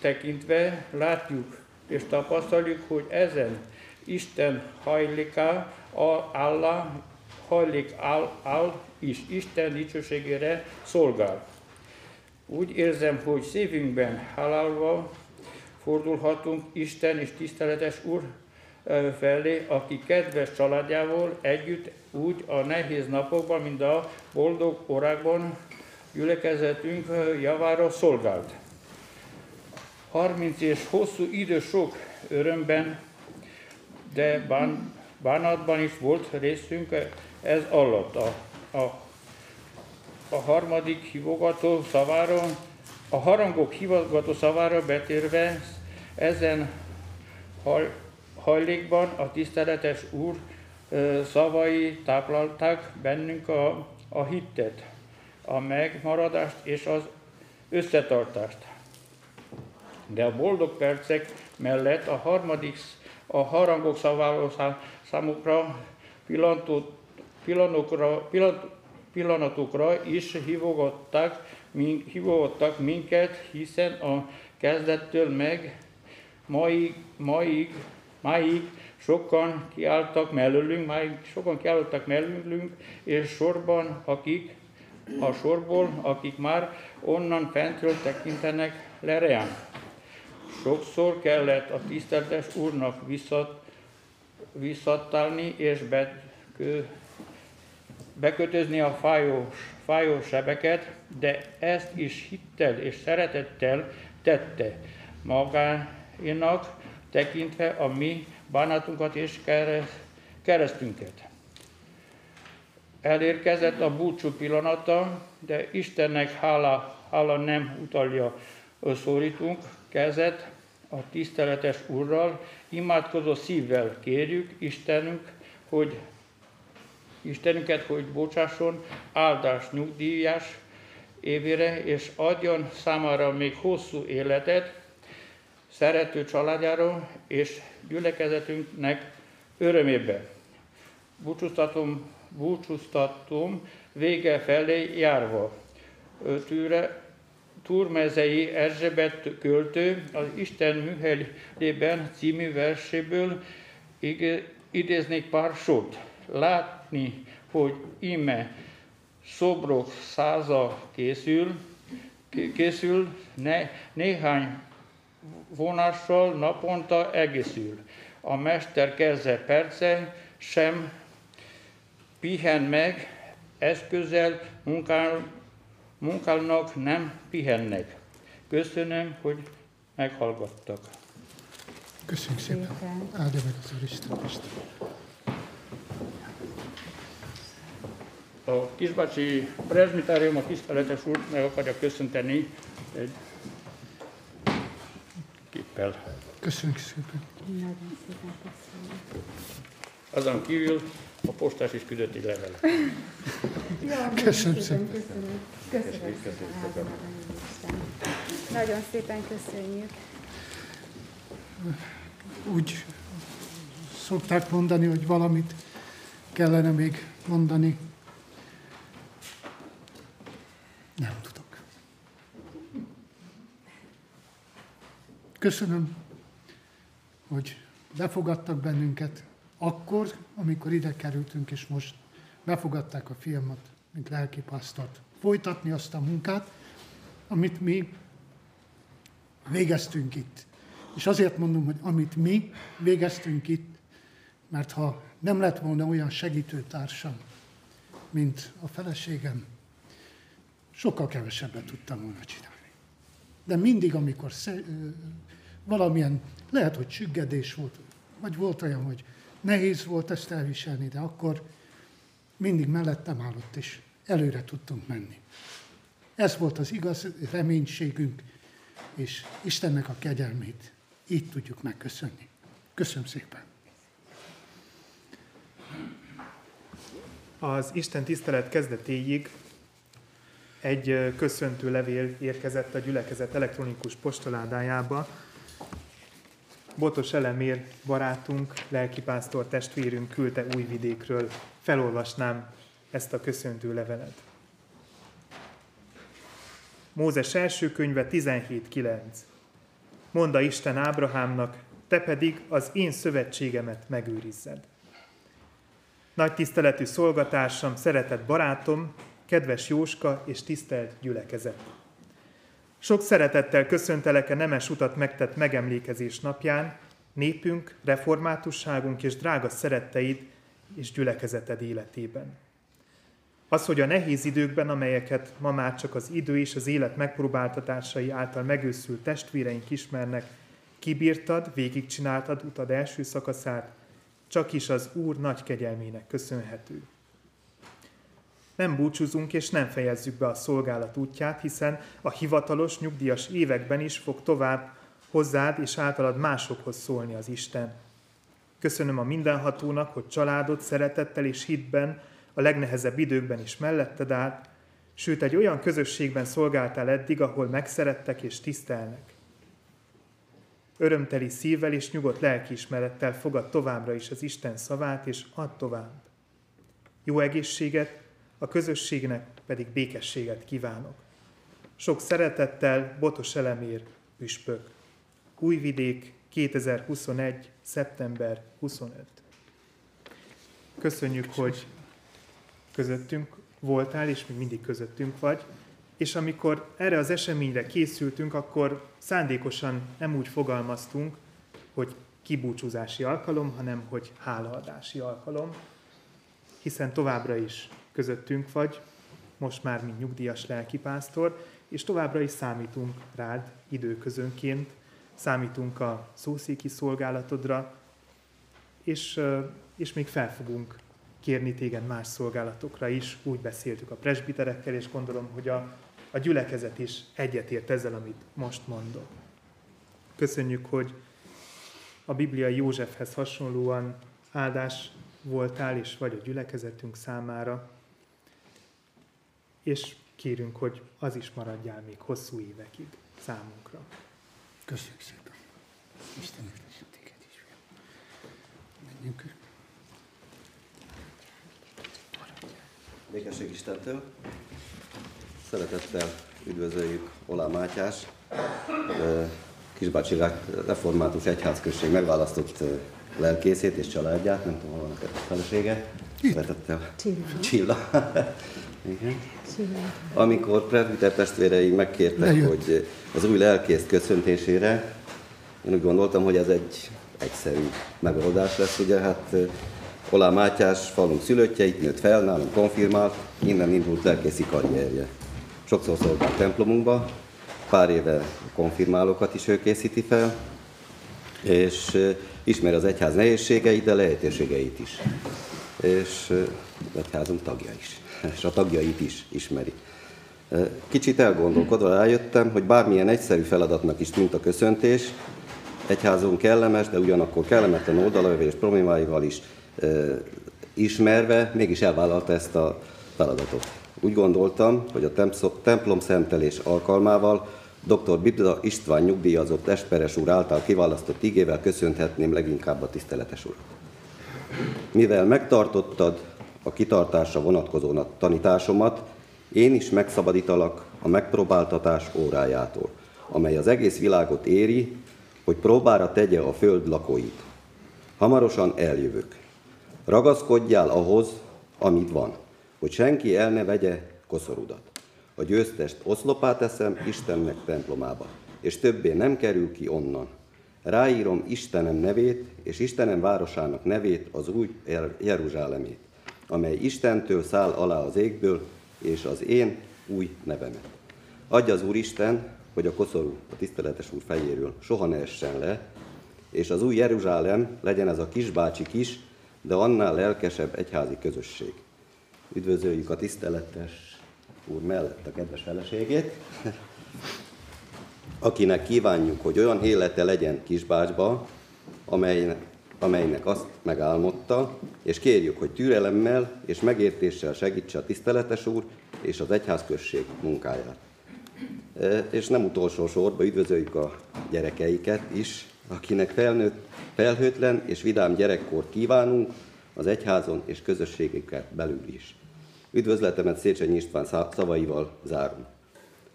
S3: tekintve látjuk és tapasztaljuk, hogy ezen Isten hajléká, Allah hajlik áll, áll is Isten dicsőségére szolgál. Úgy érzem, hogy szívünkben hálálva fordulhatunk Isten és tiszteletes Úr felé, aki kedves családjával együtt úgy a nehéz napokban, mint a boldog órákban gyülekezetünk javára szolgált. 30 és hosszú idő sok örömben, de bán, bánatban is volt részünk ez alatt. A, a, a harmadik hívogató szavára a harangok hivatgató szavára betérve Ezen hajlékban a tiszteletes Úr szavai táplálták bennünk a, a hittet, a megmaradást és az összetartást. De a boldog percek mellett a harmadik, a harangok szaváló számukra pillanatokra, pillanatokra is hívogattak, hívogattak minket, hiszen a kezdettől meg maig, maig, maig sokan kiálltak mellőlünk, máig sokan kiálltak mellőlünk, és sorban, akik a sorból, akik már onnan fentről tekintenek le reánk. Sokszor kellett a tiszteletes úrnak visszat, visszatálni és bekö, bekötözni a fájós, fájós sebeket, de ezt is hittel és szeretettel tette magának, tekintve a mi bánatunkat és keresztünket. Elérkezett a búcsú pillanata, de Istennek hála, hála nem utalja, szólítunk kezet a tiszteletes Úrral, imádkozó szívvel kérjük Istenünk, hogy Istenünket, hogy bocsásson áldás nyugdíjas évére, és adjon számára még hosszú életet, szerető családjára és gyülekezetünknek örömébe. Búcsúztatom, búcsúztatom vége felé járva. Tűre, Túrmezei Erzsébet költő az Isten műhelében című verséből idéznék pár sort. Látni, hogy ime szobrok száza készül, készül ne, néhány vonással naponta egészül. A mester keze perce sem pihen meg, eszközzel munkál, munkálnak nem pihennek. Köszönöm, hogy meghallgattak.
S1: Köszönjük szépen. Áldja meg az Úristen
S3: A Kisbácsi prezbitárium a tiszteletes úr meg akarja köszönteni egy képpel.
S1: Köszönjük szépen.
S4: Nagyon szépen köszönjük.
S3: Azon kívül a postás is küldött egy levelet.
S1: Köszönöm szépen.
S4: Köszönöm. Köszönöm szépen. Nagyon szépen köszönjük.
S1: Úgy szokták mondani, hogy valamit kellene még mondani. Nem tudok. Köszönöm, hogy befogadtak bennünket akkor, amikor ide kerültünk, és most befogadták a fiamat, mint lelkipásztort. Folytatni azt a munkát, amit mi végeztünk itt. És azért mondom, hogy amit mi végeztünk itt, mert ha nem lett volna olyan segítőtársam, mint a feleségem, sokkal kevesebbet tudtam volna csinálni. De mindig, amikor valamilyen, lehet, hogy csüggedés volt, vagy volt olyan, hogy nehéz volt ezt elviselni, de akkor mindig mellettem állott, és előre tudtunk menni. Ez volt az igaz reménységünk, és Istennek a kegyelmét így tudjuk megköszönni. Köszönöm szépen!
S2: Az Isten tisztelet kezdetéig egy köszöntő levél érkezett a gyülekezet elektronikus postaládájába, Botos Elemér barátunk, lelkipásztor testvérünk küldte Újvidékről. Felolvasnám ezt a köszöntő levelet. Mózes első könyve 17.9. Monda Isten Ábrahámnak, te pedig az én szövetségemet megőrizzed. Nagy tiszteletű szolgatársam, szeretett barátom, kedves Jóska és tisztelt gyülekezet. Sok szeretettel köszöntelek a nemes utat megtett megemlékezés napján, népünk, reformátusságunk és drága szeretteid és gyülekezeted életében. Az, hogy a nehéz időkben, amelyeket ma már csak az idő és az élet megpróbáltatásai által megőszült testvéreink ismernek, kibírtad, végigcsináltad utad első szakaszát, csak is az Úr nagy kegyelmének köszönhető nem búcsúzunk és nem fejezzük be a szolgálat útját, hiszen a hivatalos nyugdíjas években is fog tovább hozzád és általad másokhoz szólni az Isten. Köszönöm a mindenhatónak, hogy családod szeretettel és hitben a legnehezebb időkben is melletted állt, sőt egy olyan közösségben szolgáltál eddig, ahol megszerettek és tisztelnek. Örömteli szívvel és nyugodt lelkiismerettel fogad továbbra is az Isten szavát, és add tovább. Jó egészséget, a közösségnek pedig békességet kívánok. Sok szeretettel, Botos Elemér, Püspök. Újvidék, 2021. szeptember 25. Köszönjük, hogy közöttünk voltál, és még mindig közöttünk vagy. És amikor erre az eseményre készültünk, akkor szándékosan nem úgy fogalmaztunk, hogy kibúcsúzási alkalom, hanem hogy hálaadási alkalom, hiszen továbbra is közöttünk vagy, most már mint nyugdíjas lelkipásztor, és továbbra is számítunk rád időközönként, számítunk a szószéki szolgálatodra, és, és még fel fogunk kérni téged más szolgálatokra is. Úgy beszéltük a presbiterekkel, és gondolom, hogy a, a gyülekezet is egyetért ezzel, amit most mondok. Köszönjük, hogy a bibliai Józsefhez hasonlóan áldás voltál, és vagy a gyülekezetünk számára, és kérünk, hogy az is maradjál még hosszú évekig számunkra.
S1: Köszönjük szépen. Isten értesen téged is. Menjünk.
S5: Békesség Istentől. Szeretettel üdvözöljük Olá Mátyás, Kisbácsi Református Egyházközség megválasztott lelkészét és családját, nem tudom, hol van a felesége. Szeretettel.
S4: Csilla.
S5: Csilla. Igen. Amikor presbiter testvéreink megkértek,
S1: Lejött.
S5: hogy az új lelkész köszöntésére, én úgy gondoltam, hogy ez egy egyszerű megoldás lesz, ugye, hát Olá Mátyás falunk szülöttje, itt nőtt fel, nálunk konfirmált, innen indult lelkészi karrierje. Sokszor szolgált templomunkba, pár éve konfirmálókat is ő készíti fel, és eh, ismeri az egyház nehézségeit, de lehetőségeit is. És eh, egyházunk tagja is, és a tagjait is ismeri. Kicsit elgondolkodva rájöttem, hogy bármilyen egyszerű feladatnak is tűnt a köszöntés, egyházunk kellemes, de ugyanakkor kellemetlen oldalaival és problémáival is ö, ismerve, mégis elvállalta ezt a feladatot. Úgy gondoltam, hogy a templom szentelés alkalmával dr. Bibda István nyugdíjazott Esperes úr által kiválasztott igével köszönhetném leginkább a tiszteletes urat. Mivel megtartottad a kitartásra vonatkozó na- tanításomat, én is megszabadítalak a megpróbáltatás órájától, amely az egész világot éri, hogy próbára tegye a föld lakóit. Hamarosan eljövök. Ragaszkodjál ahhoz, amit van, hogy senki el ne vegye koszorudat. A győztest oszlopát teszem Istennek templomába, és többé nem kerül ki onnan. Ráírom Istenem nevét, és Istenem városának nevét, az új Jer- Jeruzsálemét, amely Istentől száll alá az égből, és az én új nevemet. Adja az Úristen, hogy a koszorú a tiszteletes úr fejéről soha ne essen le, és az új Jeruzsálem legyen ez a kisbácsi kis, de annál lelkesebb egyházi közösség. Üdvözöljük a tiszteletes úr mellett a kedves feleségét, akinek kívánjuk, hogy olyan élete legyen Kisbácsba, amelynek, amelynek azt megálmodta, és kérjük, hogy türelemmel és megértéssel segítse a tiszteletes úr és az egyházközség munkáját. E, És nem utolsó sorban üdvözöljük a gyerekeiket is, akinek felnőtt, felhőtlen és vidám gyerekkort kívánunk az egyházon és közösségeket belül is. Üdvözletemet Széchenyi István szavaival zárom.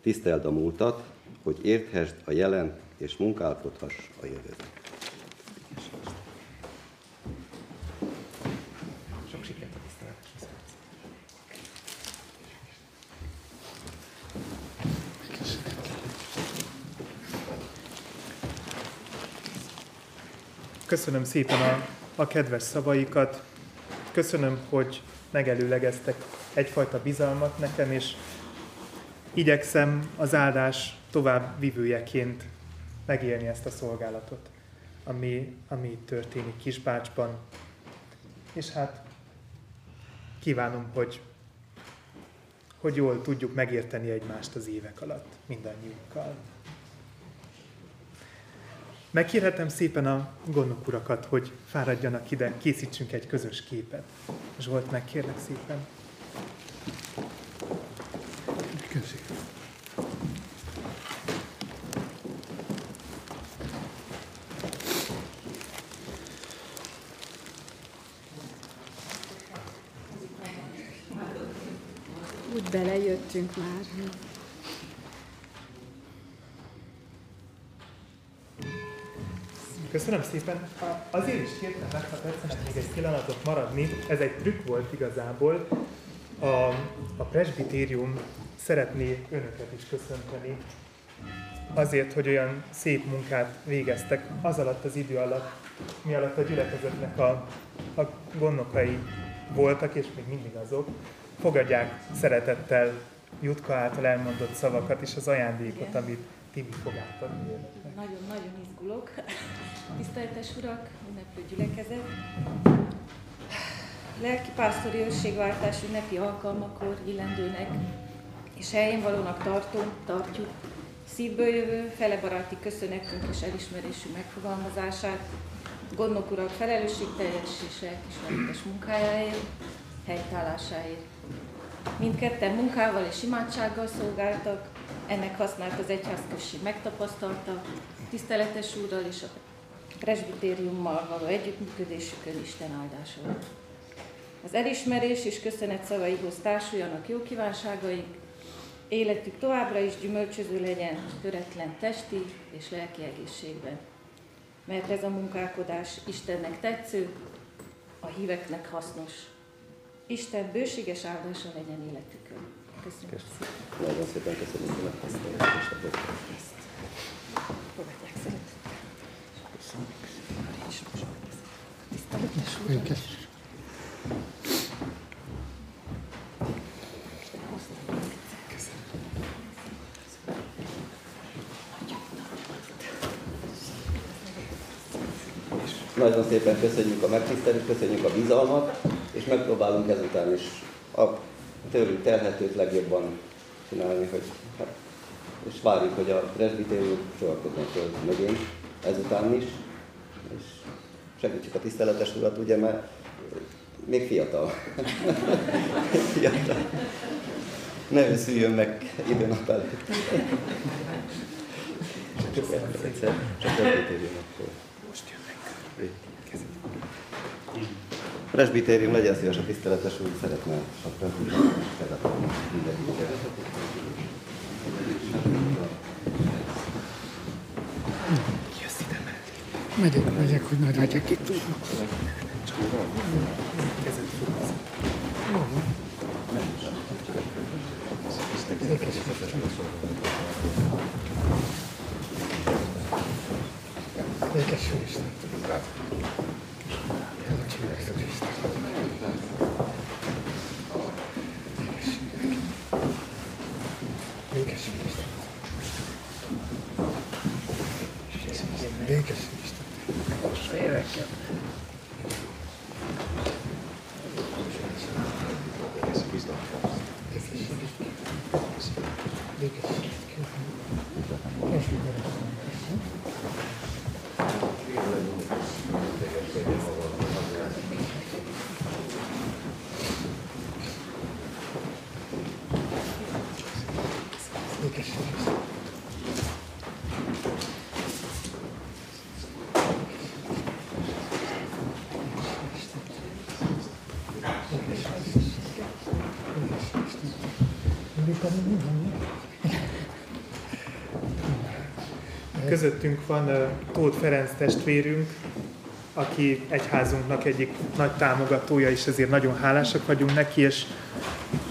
S5: Tiszteld a múltat, hogy érthesd a jelen és munkálkodhass a jövőt.
S2: Sok sikert a tiszteleteshez. Köszönöm szépen a, a kedves szavaikat. Köszönöm, hogy megelőlegeztek egyfajta bizalmat nekem, és igyekszem az áldás tovább vivőjeként megélni ezt a szolgálatot, ami, ami történik Kisbácsban. És hát kívánom, hogy, hogy jól tudjuk megérteni egymást az évek alatt, mindannyiunkkal. Megkérhetem szépen a gondok urakat, hogy fáradjanak ide, készítsünk egy közös képet. Zsolt, megkérlek szépen.
S1: Köszönöm.
S4: Úgy belejöttünk már.
S2: Köszönöm szépen. Azért is kértem meg, ha tetszenek még egy pillanatot maradni. Ez egy trükk volt igazából. A, a presbitérium szeretné önöket is köszönteni. Azért, hogy olyan szép munkát végeztek az alatt az idő alatt, mi alatt a gyülekezetnek a, a gondokai voltak, és még mindig azok. Fogadják szeretettel Jutka által elmondott szavakat és az ajándékot,
S6: Igen.
S2: amit Tibi fog átadni.
S6: Nagyon-nagyon izgulok. Tiszteletes urak, ünneplő gyülekezet. Lelki pásztori őrségváltás ünnepi alkalmakor illendőnek és helyén valónak tartom, tartjuk szívből jövő, felebaráti köszönetünk és elismerésünk megfogalmazását, gondnok urak felelősségteljes és lelkismeretes munkájáért, helytállásáért. Mindketten munkával és imádsággal szolgáltak, ennek hasznát az egyházközség megtapasztalta, tiszteletes úrral és a presbitériummal való együttműködésükön Isten áldása volt. Az elismerés és köszönet szavaihoz társuljanak jó kívánságaink, életük továbbra is gyümölcsöző legyen, töretlen testi és lelki egészségben. Mert ez a munkálkodás Istennek tetsző, a híveknek hasznos. Isten bőséges áldása legyen életükön. Köszönöm szépen.
S5: Nagyon szépen köszönjük a megtiszteltetést.
S6: Fogadják szeretettel.
S1: Köszönöm.
S5: Nagyon szépen köszönjük a megtisztelést, köszönjük a bizalmat, és megpróbálunk ezután is a tőlünk telhetőt legjobban csinálni, hogy, hát, és várjuk, hogy a presbitérium sorakodjon föl mögénk ezután is, és segítsük a tiszteletes urat, ugye, mert még fiatal. fiatal. Ne őszüljön meg időnap előtt. Csak csak presbitérium akkor. Presbitérium, legyen szíves a tiszteletes úr, szeretne a presbitérium mindenkinek.
S1: Megyek, megyek, hogy ne legyek itt. Békesség Isten. Békesség Isten. Békesség Isten. Békesség Isten. Békesség. Köszönöm. Békesség Isten.
S2: Közöttünk van Tóth Ferenc testvérünk, aki egyházunknak egyik nagy támogatója, és ezért nagyon hálásak vagyunk neki, és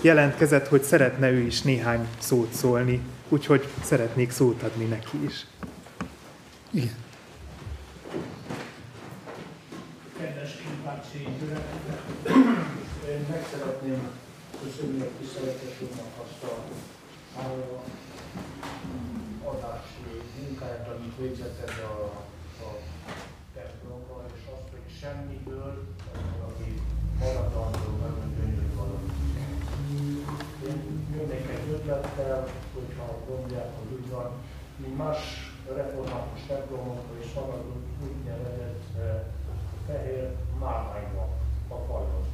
S2: jelentkezett, hogy szeretne ő is néhány szót szólni, úgyhogy szeretnék szót adni neki is.
S1: Igen.
S7: kedves Kipácsi gyülekezet. Én meg szeretném köszönni a tiszteletes úrnak azt a adási munkáját, amit végzett ez a, a templomban, és azt, hogy semmiből valami maradandó, nagyon gyönyörű valami. Én jönnék egy ötlettel, hogyha gondolják, hogy úgy van, mi más református templomokban is van az úgynevezett eh, fehér márványok a falon.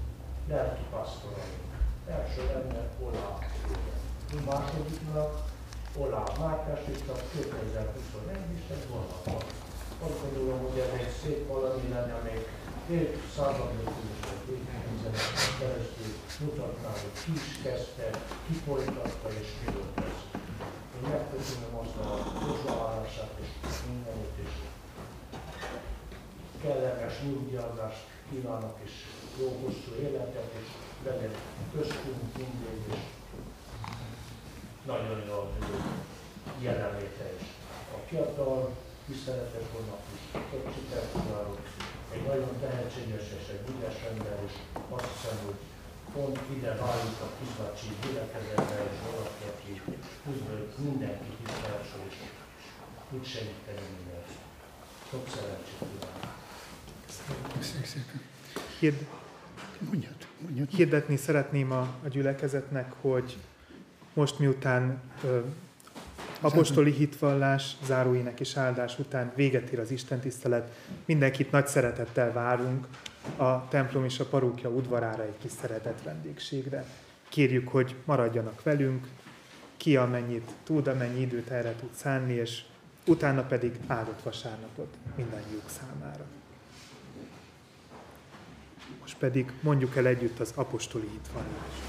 S7: Lelki pastorai. Első lenne Olá. Másodiknak Olá Mátyás, és a 2021 is egy vonatban. Azt gondolom, hogy ez egy szép valami lenne, amelyik két századot évtizedeken keresztül mutatná, hogy ki is kezdte, ki folytatta és mi volt ez. Én megköszönöm azt a hozzáállását és mindenütt is. Kellemes nyugdíjazást kívánok és jó hosszú életet, és legyen köztünk mindig, és nagyon jó az ő jelenléte is. A fiatal, tiszteletes vannak is, több sikert kívánok, egy nagyon tehetséges és egy ügyes ember, és azt hiszem, hogy pont ide válik a kisbácsi gyülekezetbe, és valaki, aki hogy mindenki tisztelés, és tud segíteni mindent. Sok szerencsét kívánok!
S1: Köszönjük szépen.
S2: Hird,
S1: Mondjad, mondjad.
S2: hirdetni szeretném a, a gyülekezetnek, hogy most miután apostoli hitvallás, záróének és áldás után véget ér az Isten tisztelet, mindenkit nagy szeretettel várunk a templom és a parókja udvarára egy kis szeretett vendégségre. Kérjük, hogy maradjanak velünk, ki amennyit tud, amennyi időt erre tud szánni, és utána pedig áldott vasárnapot mindannyiuk számára. Most pedig mondjuk el együtt az apostoli hitvallást.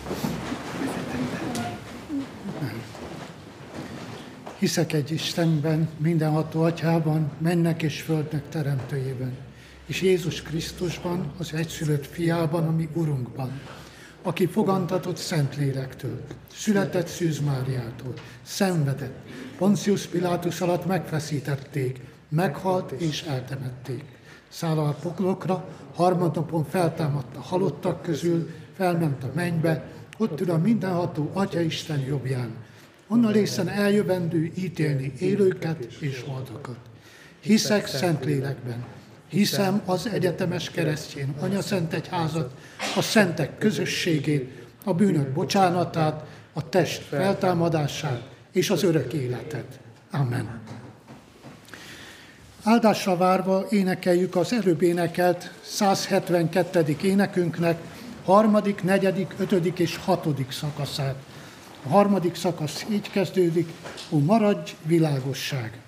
S1: Hiszek egy Istenben, mindenható atyában, mennek és földnek teremtőjében, és Jézus Krisztusban, az egyszülött fiában, ami Urunkban, aki fogantatott Szentlélektől, született Szűz Máriától, szenvedett, Poncius Pilátus alatt megfeszítették, meghalt és eltemették. Száll a poklokra, harmadnapon feltámadt a halottak közül, felment a mennybe, ott ül a mindenható Atya Isten jobbján, onnan részen eljövendő ítélni élőket és holtakat. Hiszek Szentlélekben, hiszem az egyetemes keresztjén Anyaszent Egyházat, a szentek közösségét, a bűnök bocsánatát, a test feltámadását és az örök életet. Amen. Áldásra várva énekeljük az előbb énekelt 172. énekünknek harmadik, negyedik, ötödik és hatodik szakaszát. A harmadik szakasz így kezdődik, ó maradj világosság.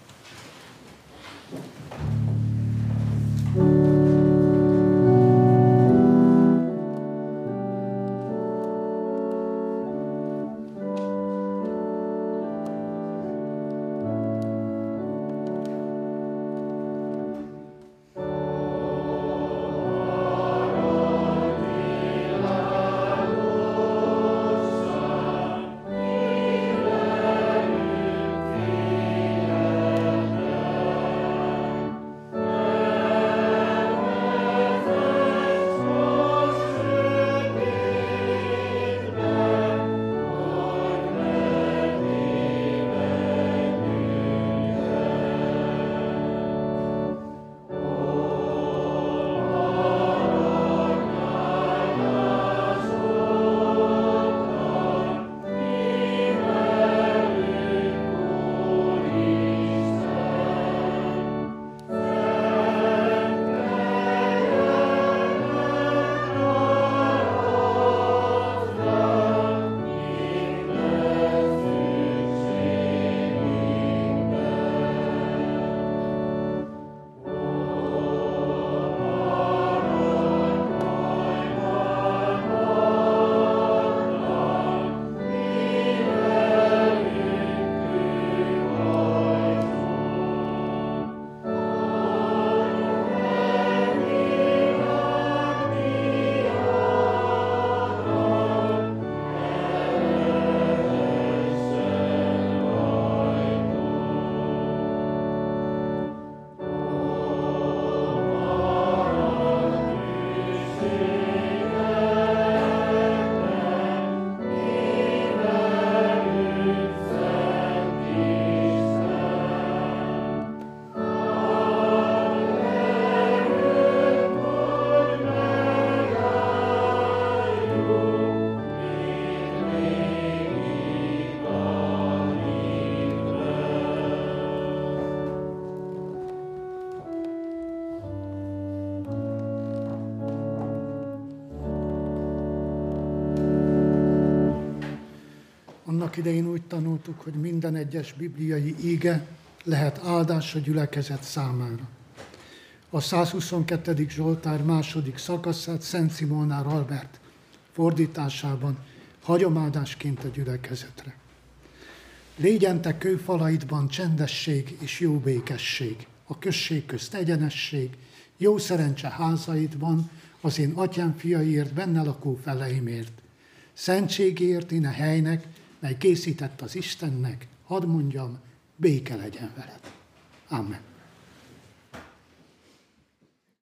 S1: Annak idején úgy tanultuk, hogy minden egyes bibliai íge lehet áldás a gyülekezet számára. A 122. Zsoltár második szakaszát Szent Simonár Albert fordításában hagyomáldásként a gyülekezetre. Légyen te kőfalaidban csendesség és jó békesség, a község közt egyenesség, jó szerencse házaidban, az én atyám fiaiért, benne lakó feleimért. Szentségért én a helynek, mely készített az Istennek, hadd mondjam, béke legyen veled. Amen.